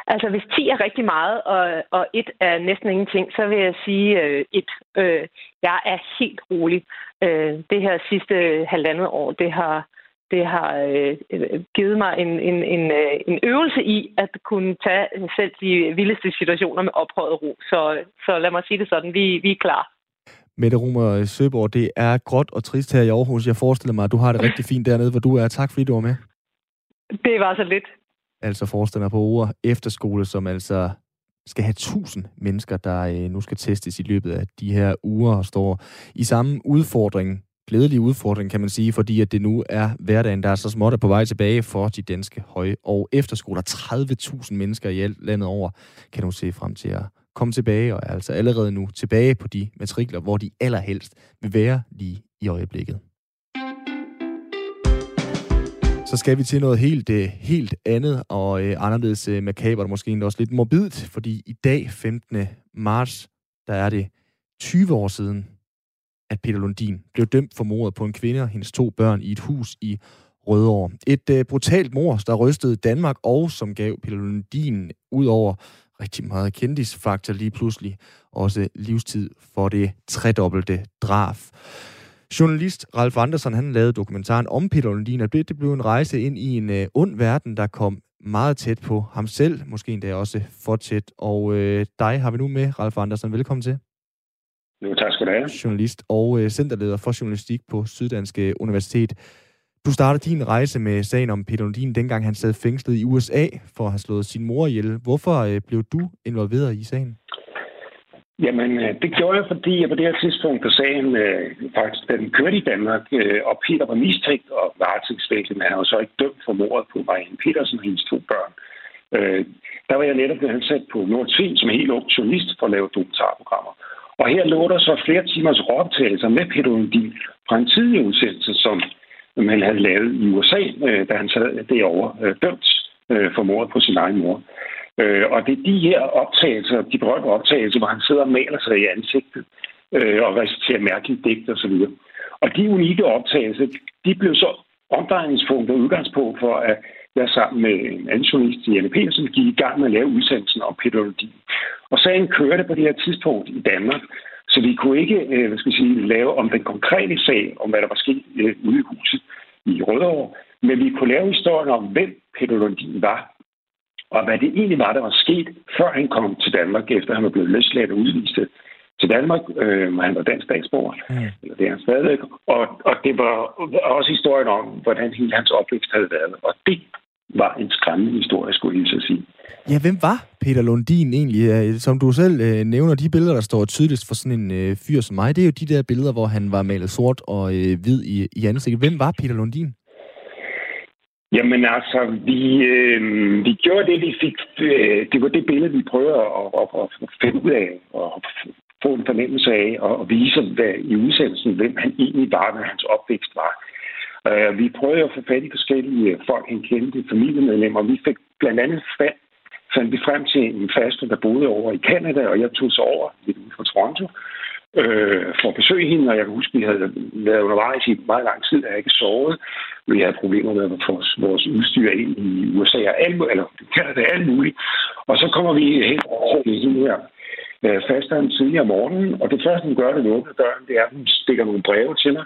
Altså, hvis 10 er rigtig meget, og, og 1 er næsten ingenting, så vil jeg sige øh, 1. Øh, jeg er helt rolig. Øh, det her sidste halvandet år, det har, det har øh, givet mig en, en, en, øh, en øvelse i at kunne tage selv de vildeste situationer med ophøjet ro. Så, så lad mig sige det sådan, vi, vi er klar. Mette Rumer Søborg, det er gråt og trist her i Aarhus. Jeg forestiller mig, at du har det rigtig fint dernede, hvor du er. Tak fordi du var med. Det var så lidt altså forstander på Ore Efterskole, som altså skal have 1000 mennesker, der øh, nu skal testes i løbet af de her uger og står i samme udfordring, glædelig udfordring, kan man sige, fordi at det nu er hverdagen, der er så småt på vej tilbage for de danske høje- og efterskoler. 30.000 mennesker i alt landet over kan nu se frem til at komme tilbage, og er altså allerede nu tilbage på de matrikler, hvor de allerhelst vil være lige i øjeblikket. Så skal vi til noget helt, øh, helt andet og øh, anderledes øh, makabert, måske endda også lidt morbidt, fordi i dag, 15. marts, der er det 20 år siden, at Peter Lundin blev dømt for mordet på en kvinde og hendes to børn i et hus i Rødovre. Et øh, brutalt mord, der rystede Danmark og som gav Peter Lundin ud over rigtig meget kendisfaktor lige pludselig også livstid for det tredobbelte drab. Journalist Ralf Andersen, han lavede dokumentaren om Peter Lundin, og det, blev en rejse ind i en øh, ond verden, der kom meget tæt på ham selv, måske endda også for tæt. Og øh, dig har vi nu med, Ralf Andersen. Velkommen til. Jo, tak skal du have. Journalist og uh, centerleder for journalistik på Syddanske Universitet. Du startede din rejse med sagen om Peter Lundin, dengang han sad fængslet i USA for at have slået sin mor ihjel. Hvorfor uh, blev du involveret i sagen? Jamen, øh, det gjorde jeg, fordi jeg på det her tidspunkt på sagen øh, faktisk, den kørte i Danmark, øh, og Peter var mistænkt og varetægtsfængslet, men han var så ikke dømt for mordet på Marianne Petersen og hendes to børn. Øh, der var jeg netop blevet ansat på Nord som helt ung journalist for at lave dokumentarprogrammer. Og her lå der så flere timers optagelser med Peter Lundin fra en tidlig udsendelse, som man havde lavet i USA, øh, da han sad derovre øh, dømt øh, for mordet på sin egen mor. Og det er de her optagelser, de berømte optagelser, hvor han sidder og maler sig i ansigtet og reciterer mærkelige digte osv. Og de unikke optagelser, de blev så omdrejningspunkt og udgangspunkt for, at jeg sammen med en anden journalist, Janne Petersen, gik i gang med at lave udsendelsen om pedologi. Og sagen kørte på det her tidspunkt i Danmark, så vi kunne ikke øh, hvad skal jeg sige, lave om den konkrete sag, om hvad der var sket øh, ude i huset i Rødovre, men vi kunne lave historien om, hvem pedologien var, og hvad det egentlig var, der var sket, før han kom til Danmark, efter han var blevet løsladt og udvist til Danmark, øh, han var dansk statsborger, mm. eller det er han stadigvæk, og, og det var også historien om, hvordan hele hans opvækst havde været, og det var en skræmmende historie, skulle jeg sige. Ja, hvem var Peter Lundin egentlig? Som du selv øh, nævner, de billeder, der står tydeligst for sådan en øh, fyr som mig, det er jo de der billeder, hvor han var malet sort og øh, hvid i, i ansigtet. Hvem var Peter Lundin? Jamen altså, vi, øh, vi gjorde det, vi fik. Øh, det var det billede, vi prøvede at, at, at finde ud af og få en fornemmelse af og vise hvad, i udsendelsen, hvem han egentlig var, hvad hans opvækst var. Uh, vi prøvede at få fat i forskellige øh, folk, han kendte, familiemedlemmer. Vi fik blandt andet fat, fandt vi frem til en faste, der boede over i Canada, og jeg tog så over lidt ude fra Toronto øh, for at besøge hende, og jeg kan huske, at vi havde været undervejs i meget lang tid, at jeg ikke sovet. Vi havde problemer med at få vores udstyr ind i USA og alt, eller Canada, alt muligt. Og så kommer vi helt over i hende her øh, fasteren tidligere om morgenen, og det første, hun gør, det hun åbner døren, det er, at hun stikker nogle breve til mig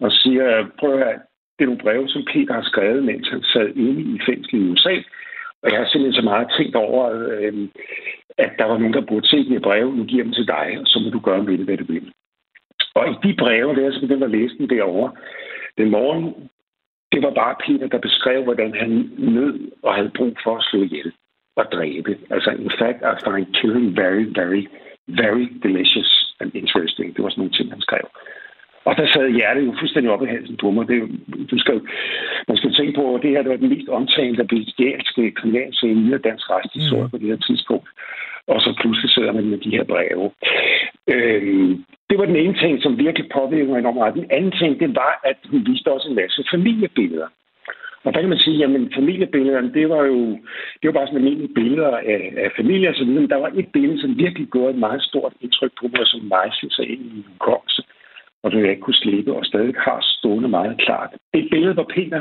og siger, prøv at det er nogle breve, som Peter har skrevet, mens han sad inde i fængsel i USA. Og jeg har simpelthen så meget tænkt over, øh, at der var nogen, der burde se de breve. Nu giver dem til dig, og så må du gøre med det, hvad du vil. Og i de breve, der så begyndte at læse dem derovre, den morgen, det var bare Peter, der beskrev, hvordan han nød og havde brug for at slå ihjel og dræbe. Altså, in fact, I find killing very, very, very delicious and interesting. Det var sådan nogle ting, han skrev. Og der sad hjertet jo fuldstændig op i halsen på mig. Det, du skal, man skal tænke på, at det her det var den mest omtalte bestialske kriminalsag i dansk retshistorie mm. på det her tidspunkt. Og så pludselig sidder man med de her breve. Øhm, det var den ene ting, som virkelig påvirkede mig enormt meget. Den anden ting, det var, at hun viste også en masse familiebilleder. Og der kan man sige, at familiebillederne, det var jo det var bare sådan almindelige billeder af, af familie og så videre. Men der var et billede, som virkelig gjorde et meget stort indtryk på mig, som mig synes ind i hukommelse og som jeg ikke kunne slippe, og stadig har stående meget klart. Et billede, hvor Peter,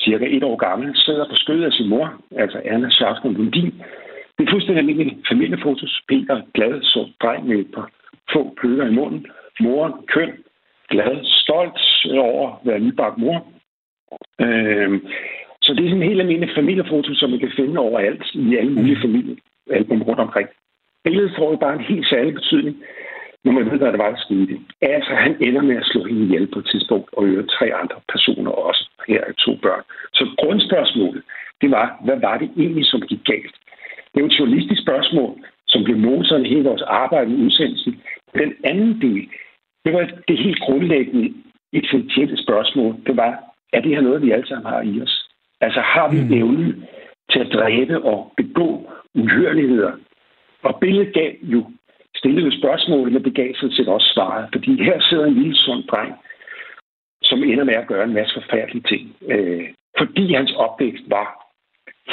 cirka et år gammel, sidder på skødet af sin mor, altså Anna Schaffner Lundin. Det er fuldstændig almindelige familiefotos. Peter, glad, så dreng med et par få pløkker i munden. Moren, køn, glad, stolt over at være nybagt mor. Øhm, så det er sådan en helt almindelig familiefoto, som man kan finde overalt i alle mulige familiealbum rundt omkring. Billedet får jo bare en helt særlig betydning, når man ved, hvad det var, der skete. Altså, han ender med at slå hende ihjel på et tidspunkt, og øger tre andre personer også. Her er to børn. Så grundspørgsmålet, det var, hvad var det egentlig, som gik galt? Det er jo et journalistisk spørgsmål, som blev motoren i hele vores arbejde med udsendelsen. Den anden del, det var det helt grundlæggende essentielle spørgsmål. Det var, er det her noget, vi alle sammen har i os? Altså, har vi mm. evnen til at dræbe og begå uhørligheder? Og billedet gav jo stillede spørgsmål, men det gav sådan set også svaret. Fordi her sidder en lille sund dreng, som ender med at gøre en masse forfærdelige ting. Øh, fordi hans opvækst var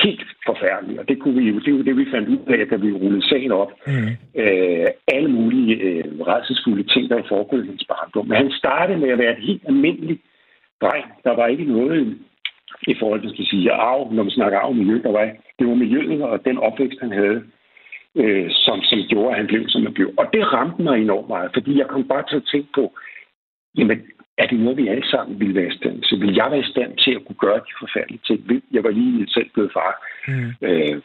helt forfærdelig. Og det, kunne vi jo, det jo det, vi fandt ud af, da vi rullede sagen op. Mm. Øh, alle mulige øh, redselsfulde ting, der er foregået i hans barndom. Men han startede med at være et helt almindeligt dreng. Der var ikke noget i forhold til, skal sige, arv, når man snakker arv miljø, der var, det var miljøet og den opvækst, han havde, øh, som, som gjorde, at han blev, som han blev. Og det ramte mig enormt meget, fordi jeg kom bare til at tænke på, jamen, er det noget, vi alle sammen ville være i stand til? Vil jeg være i stand til at kunne gøre de forfærdelige ting? Jeg var lige selv blevet far mm. øh,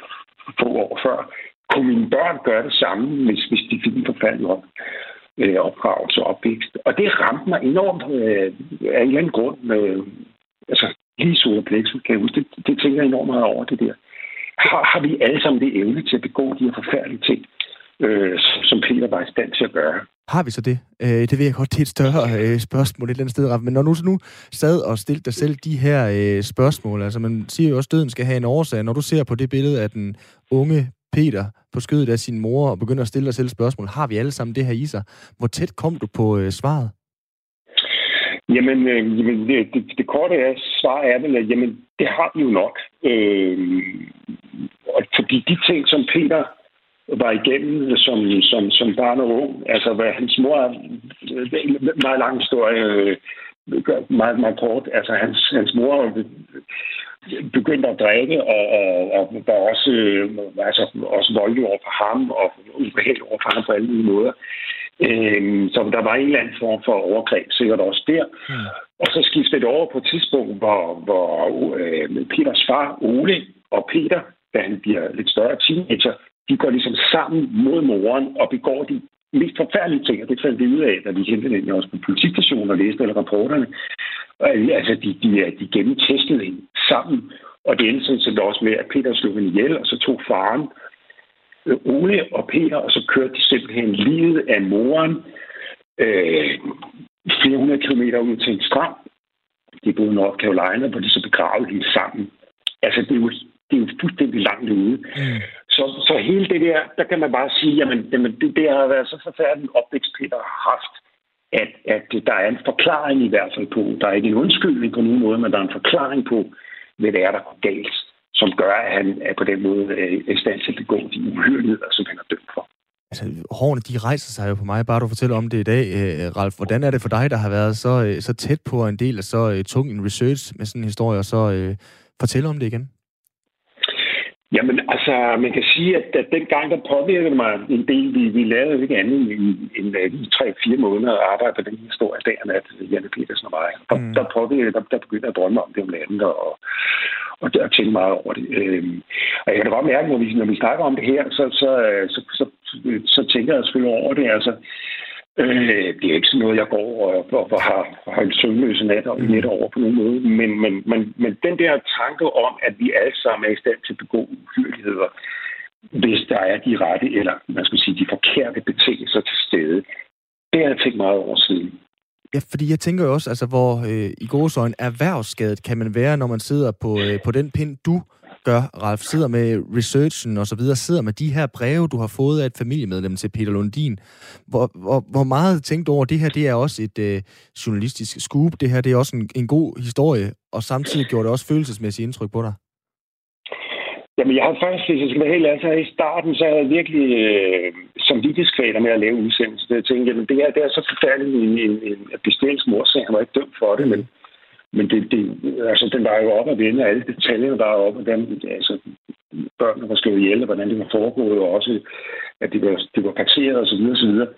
få år før. Kunne mine børn gøre det samme, hvis, hvis de fik en forfærdelig op, øh, opdragelse og opvækst? Og det ramte mig enormt øh, af en eller anden grund. Med, altså, lige så plexus, kan jeg huske. Det, det tænker jeg enormt meget over, det der har, har vi alle sammen det evne til at begå de her forfærdelige ting, øh, som Peter var i stand til at gøre. Har vi så det? Øh, det ved jeg godt, det er et større øh, spørgsmål et eller andet sted, Men når du så nu sad og stillede dig selv de her øh, spørgsmål, altså man siger jo også, at døden skal have en årsag. Når du ser på det billede af den unge Peter på skødet af sin mor og begynder at stille dig selv spørgsmål, har vi alle sammen det her i sig? Hvor tæt kom du på øh, svaret? Jamen, øh, jamen det, det, det korte er, svar er vel, at jamen, det har vi jo nok. Øh, og fordi de ting, som Peter var igennem som, som, som barn og ung, altså hvad hans mor er en meget lang historie, øh, meget, meget kort. Altså hans, hans mor begyndte at drikke, og, og, og var også, øh, altså, også voldelig over for ham, og ubehagelig over for ham på alle mulige måder. Øh, så der var en eller anden form for overgreb, sikkert også der. Mm. Og så skiftede det over på et tidspunkt, hvor, hvor øh, Peters far, Ole, og Peter, da han bliver lidt større teenager, de går ligesom sammen mod moren og begår de mest forfærdelige ting, og det fandt vi ud af, da vi kendte den også på politistationen og læste alle rapporterne. Altså, de, de, de gennemtestede hende sammen, og det endte sådan også med, at Peter slog hende ihjel, og så tog faren øh, Ole og Peter, og så kørte de simpelthen livet af moren øh, flere hundrede kilometer ud til en strand. De boede i North Carolina, hvor de så begravede hende sammen. Altså, det er jo, det er jo fuldstændig langt ude. Mm. Så, så hele det der, der kan man bare sige, jamen, jamen det, det har været så forfærdeligt opvækst, Peter har haft, at, at der er en forklaring i hvert fald på, der er ikke en undskyldning på nogen måde, men der er en forklaring på, hvad det er, der går galt, som gør, at han er på den måde øh, i stand til at begå de uhyrligheder, som han er dømt for. Altså, hårene, de rejser sig jo på mig, bare du fortæller om det i dag, øh, Ralf. Hvordan er det for dig, der har været så, øh, så tæt på en del af så tung en research med sådan en historie, og så øh, fortælle om det igen? Jamen, altså, man kan sige, at, at den gang, der påvirkede mig en del, vi, vi lavede ikke andet end, end, end i tre-fire måneder at arbejde på den historie dag og nat, Janne Petersen og mig. Der, mm. der, påvirkede, der, der begyndte jeg at drømme om det om landet, og, og, og tænke meget over det. Øh, og jeg kan da godt mærke, når vi, når vi snakker om det her, så, så, så, så, så, så tænker jeg selvfølgelig over det. Altså, Øh, det er ikke sådan noget, jeg går og, og, og har, har en søvnløs nat og net over på nogen måde. Men, men, men, men den der tanke om, at vi alle sammen er i stand til at begå uhyrligheder, hvis der er de rette, eller man skal sige, de forkerte betingelser til stede, det har jeg tænkt meget over siden. Ja, fordi jeg tænker jo også, altså, hvor øh, i gåsøjne erhvervsskadet kan man være, når man sidder på, øh, på den pind, du gør, Ralf, sidder med researchen og så videre, sidder med de her breve, du har fået af et familiemedlem til Peter Lundin. Hvor, hvor, hvor meget tænkt over, det her det er også et øh, journalistisk scoop, det her det er også en, en god historie, og samtidig gjorde det også følelsesmæssigt indtryk på dig? Jamen, jeg har faktisk, hvis jeg skal være helt ærlig, så i starten, så havde jeg virkelig øh, som vidtighedskvaler med at lave udsendelser. Jeg tænkte, jamen, det er, det er så forfærdeligt en, en, en bestillingsmor, så han var ikke dømt for det, men men det, det, altså, den var jo op at vende, alle detaljerne var op, og altså, børnene var slået ihjel, og hvordan det var foregået, og også, at det var, det var parteret og så videre, og så videre.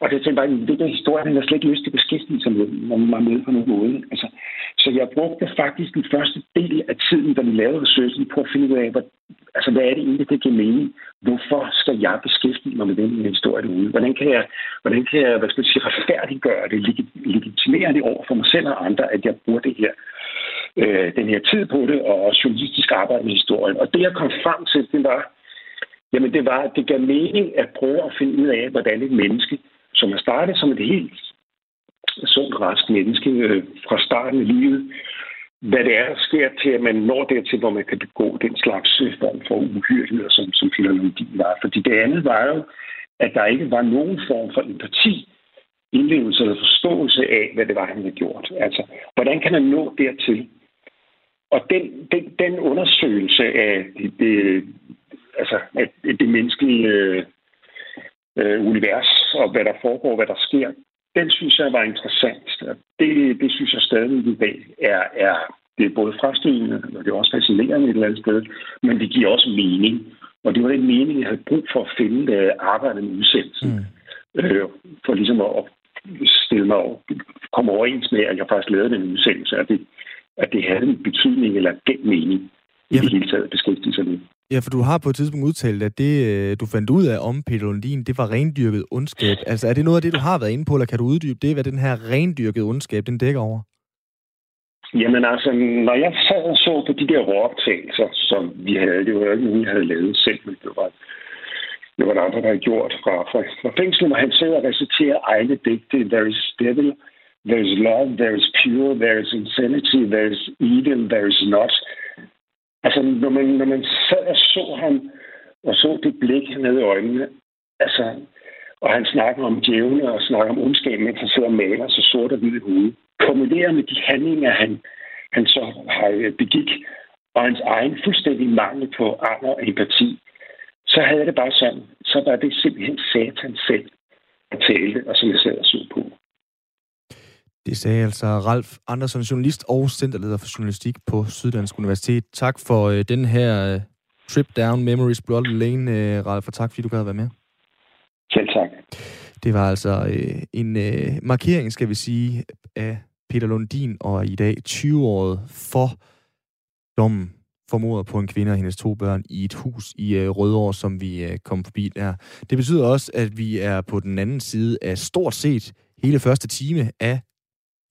Og det tænkte bare, det der historie, den har slet ikke lyst til beskæftigelse med, når man var med på nogen måde. Altså, så jeg brugte faktisk den første del af tiden, da vi lavede researchen, på at finde ud af, hvad, altså, hvad er det egentlig, det giver mening? Hvorfor skal jeg beskæftige mig med den historie derude? Hvordan kan jeg, hvordan kan jeg hvad skal jeg sige, retfærdiggøre det, legitimere det over for mig selv og andre, at jeg bruger det her, øh, den her tid på det, og journalistisk arbejde med historien. Og det, jeg kom frem til, det var, jamen det var, at det gav mening at prøve at finde ud af, hvordan et menneske, som har startet som et helt sundt, rask menneske øh, fra starten af livet, hvad det er, der sker til, at man når dertil, hvor man kan begå den slags øh, form for uhyreligheder, som, som filologien var. Fordi det andet var jo, at der ikke var nogen form for empati, indlevelse eller forståelse af, hvad det var, han havde gjort. Altså, hvordan kan man nå dertil? Og den, den, den undersøgelse af det, det, altså, af det menneskelige øh, øh univers, og hvad der foregår, hvad der sker, den synes jeg var interessant. Det, det synes jeg stadig i dag er, er, det er både frastødende, og det er også fascinerende et eller andet sted, men det giver også mening. Og det var den mening, jeg havde brug for at finde, da jeg arbejdede med udsendelsen. Mm. Øh, for ligesom at stille mig og komme overens med, at jeg faktisk lavede den udsendelse, at det, at det havde en betydning eller den mening i ja, det hele taget beskæftige sig med. Ja, for du har på et tidspunkt udtalt, at det, øh, du fandt ud af om Peter Lundin, det var rendyrket ondskab. Altså, er det noget af det, du har været inde på, eller kan du uddybe det, hvad den her rendyrkede ondskab, den dækker over? Jamen altså, når jeg sad og så på de der råoptagelser, som vi havde, det var ikke nogen, jeg havde lavet selv, men det var, det var der andre, der havde gjort fra, fra, fra fængslet, når han sidder og reciterer egne digte. There is devil, there is love, there is pure, there is insanity, there is evil, there is not. Altså, når man, når man sad og så ham, og så det blik ned i øjnene, altså, og han snakker om djævne og snakker om ondskab, mens han sidder og maler så sort og hvid i hovedet. Kombineret med de handlinger, han, han så har øh, begik, og hans egen fuldstændig mangel på anger og empati, så havde jeg det bare sådan. Så var det simpelthen satan selv, at tale, og som jeg sad og så på. Det sagde altså Ralf Andersen, journalist og centerleder for journalistik på Syddansk Universitet. Tak for øh, den her øh, trip down memories blood lane, øh, Ralf, og tak fordi du gad være med. Selv tak. Det var altså øh, en øh, markering, skal vi sige, af Peter Lundin, og i dag 20-året for dommen formordet på en kvinde og hendes to børn i et hus i øh, Rødovre, som vi øh, kom forbi der. Det betyder også, at vi er på den anden side af stort set hele første time af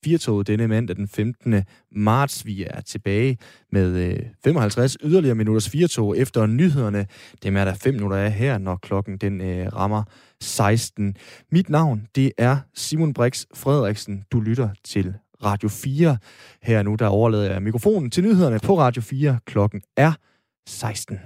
Firtoget denne mandag den 15. marts. Vi er tilbage med øh, 55 yderligere minutters Firtog efter nyhederne. Dem er der 5 minutter af her, når klokken den øh, rammer 16. Mit navn, det er Simon Brix Frederiksen. Du lytter til Radio 4. Her nu, der overlader jeg mikrofonen til nyhederne på Radio 4. Klokken er 16.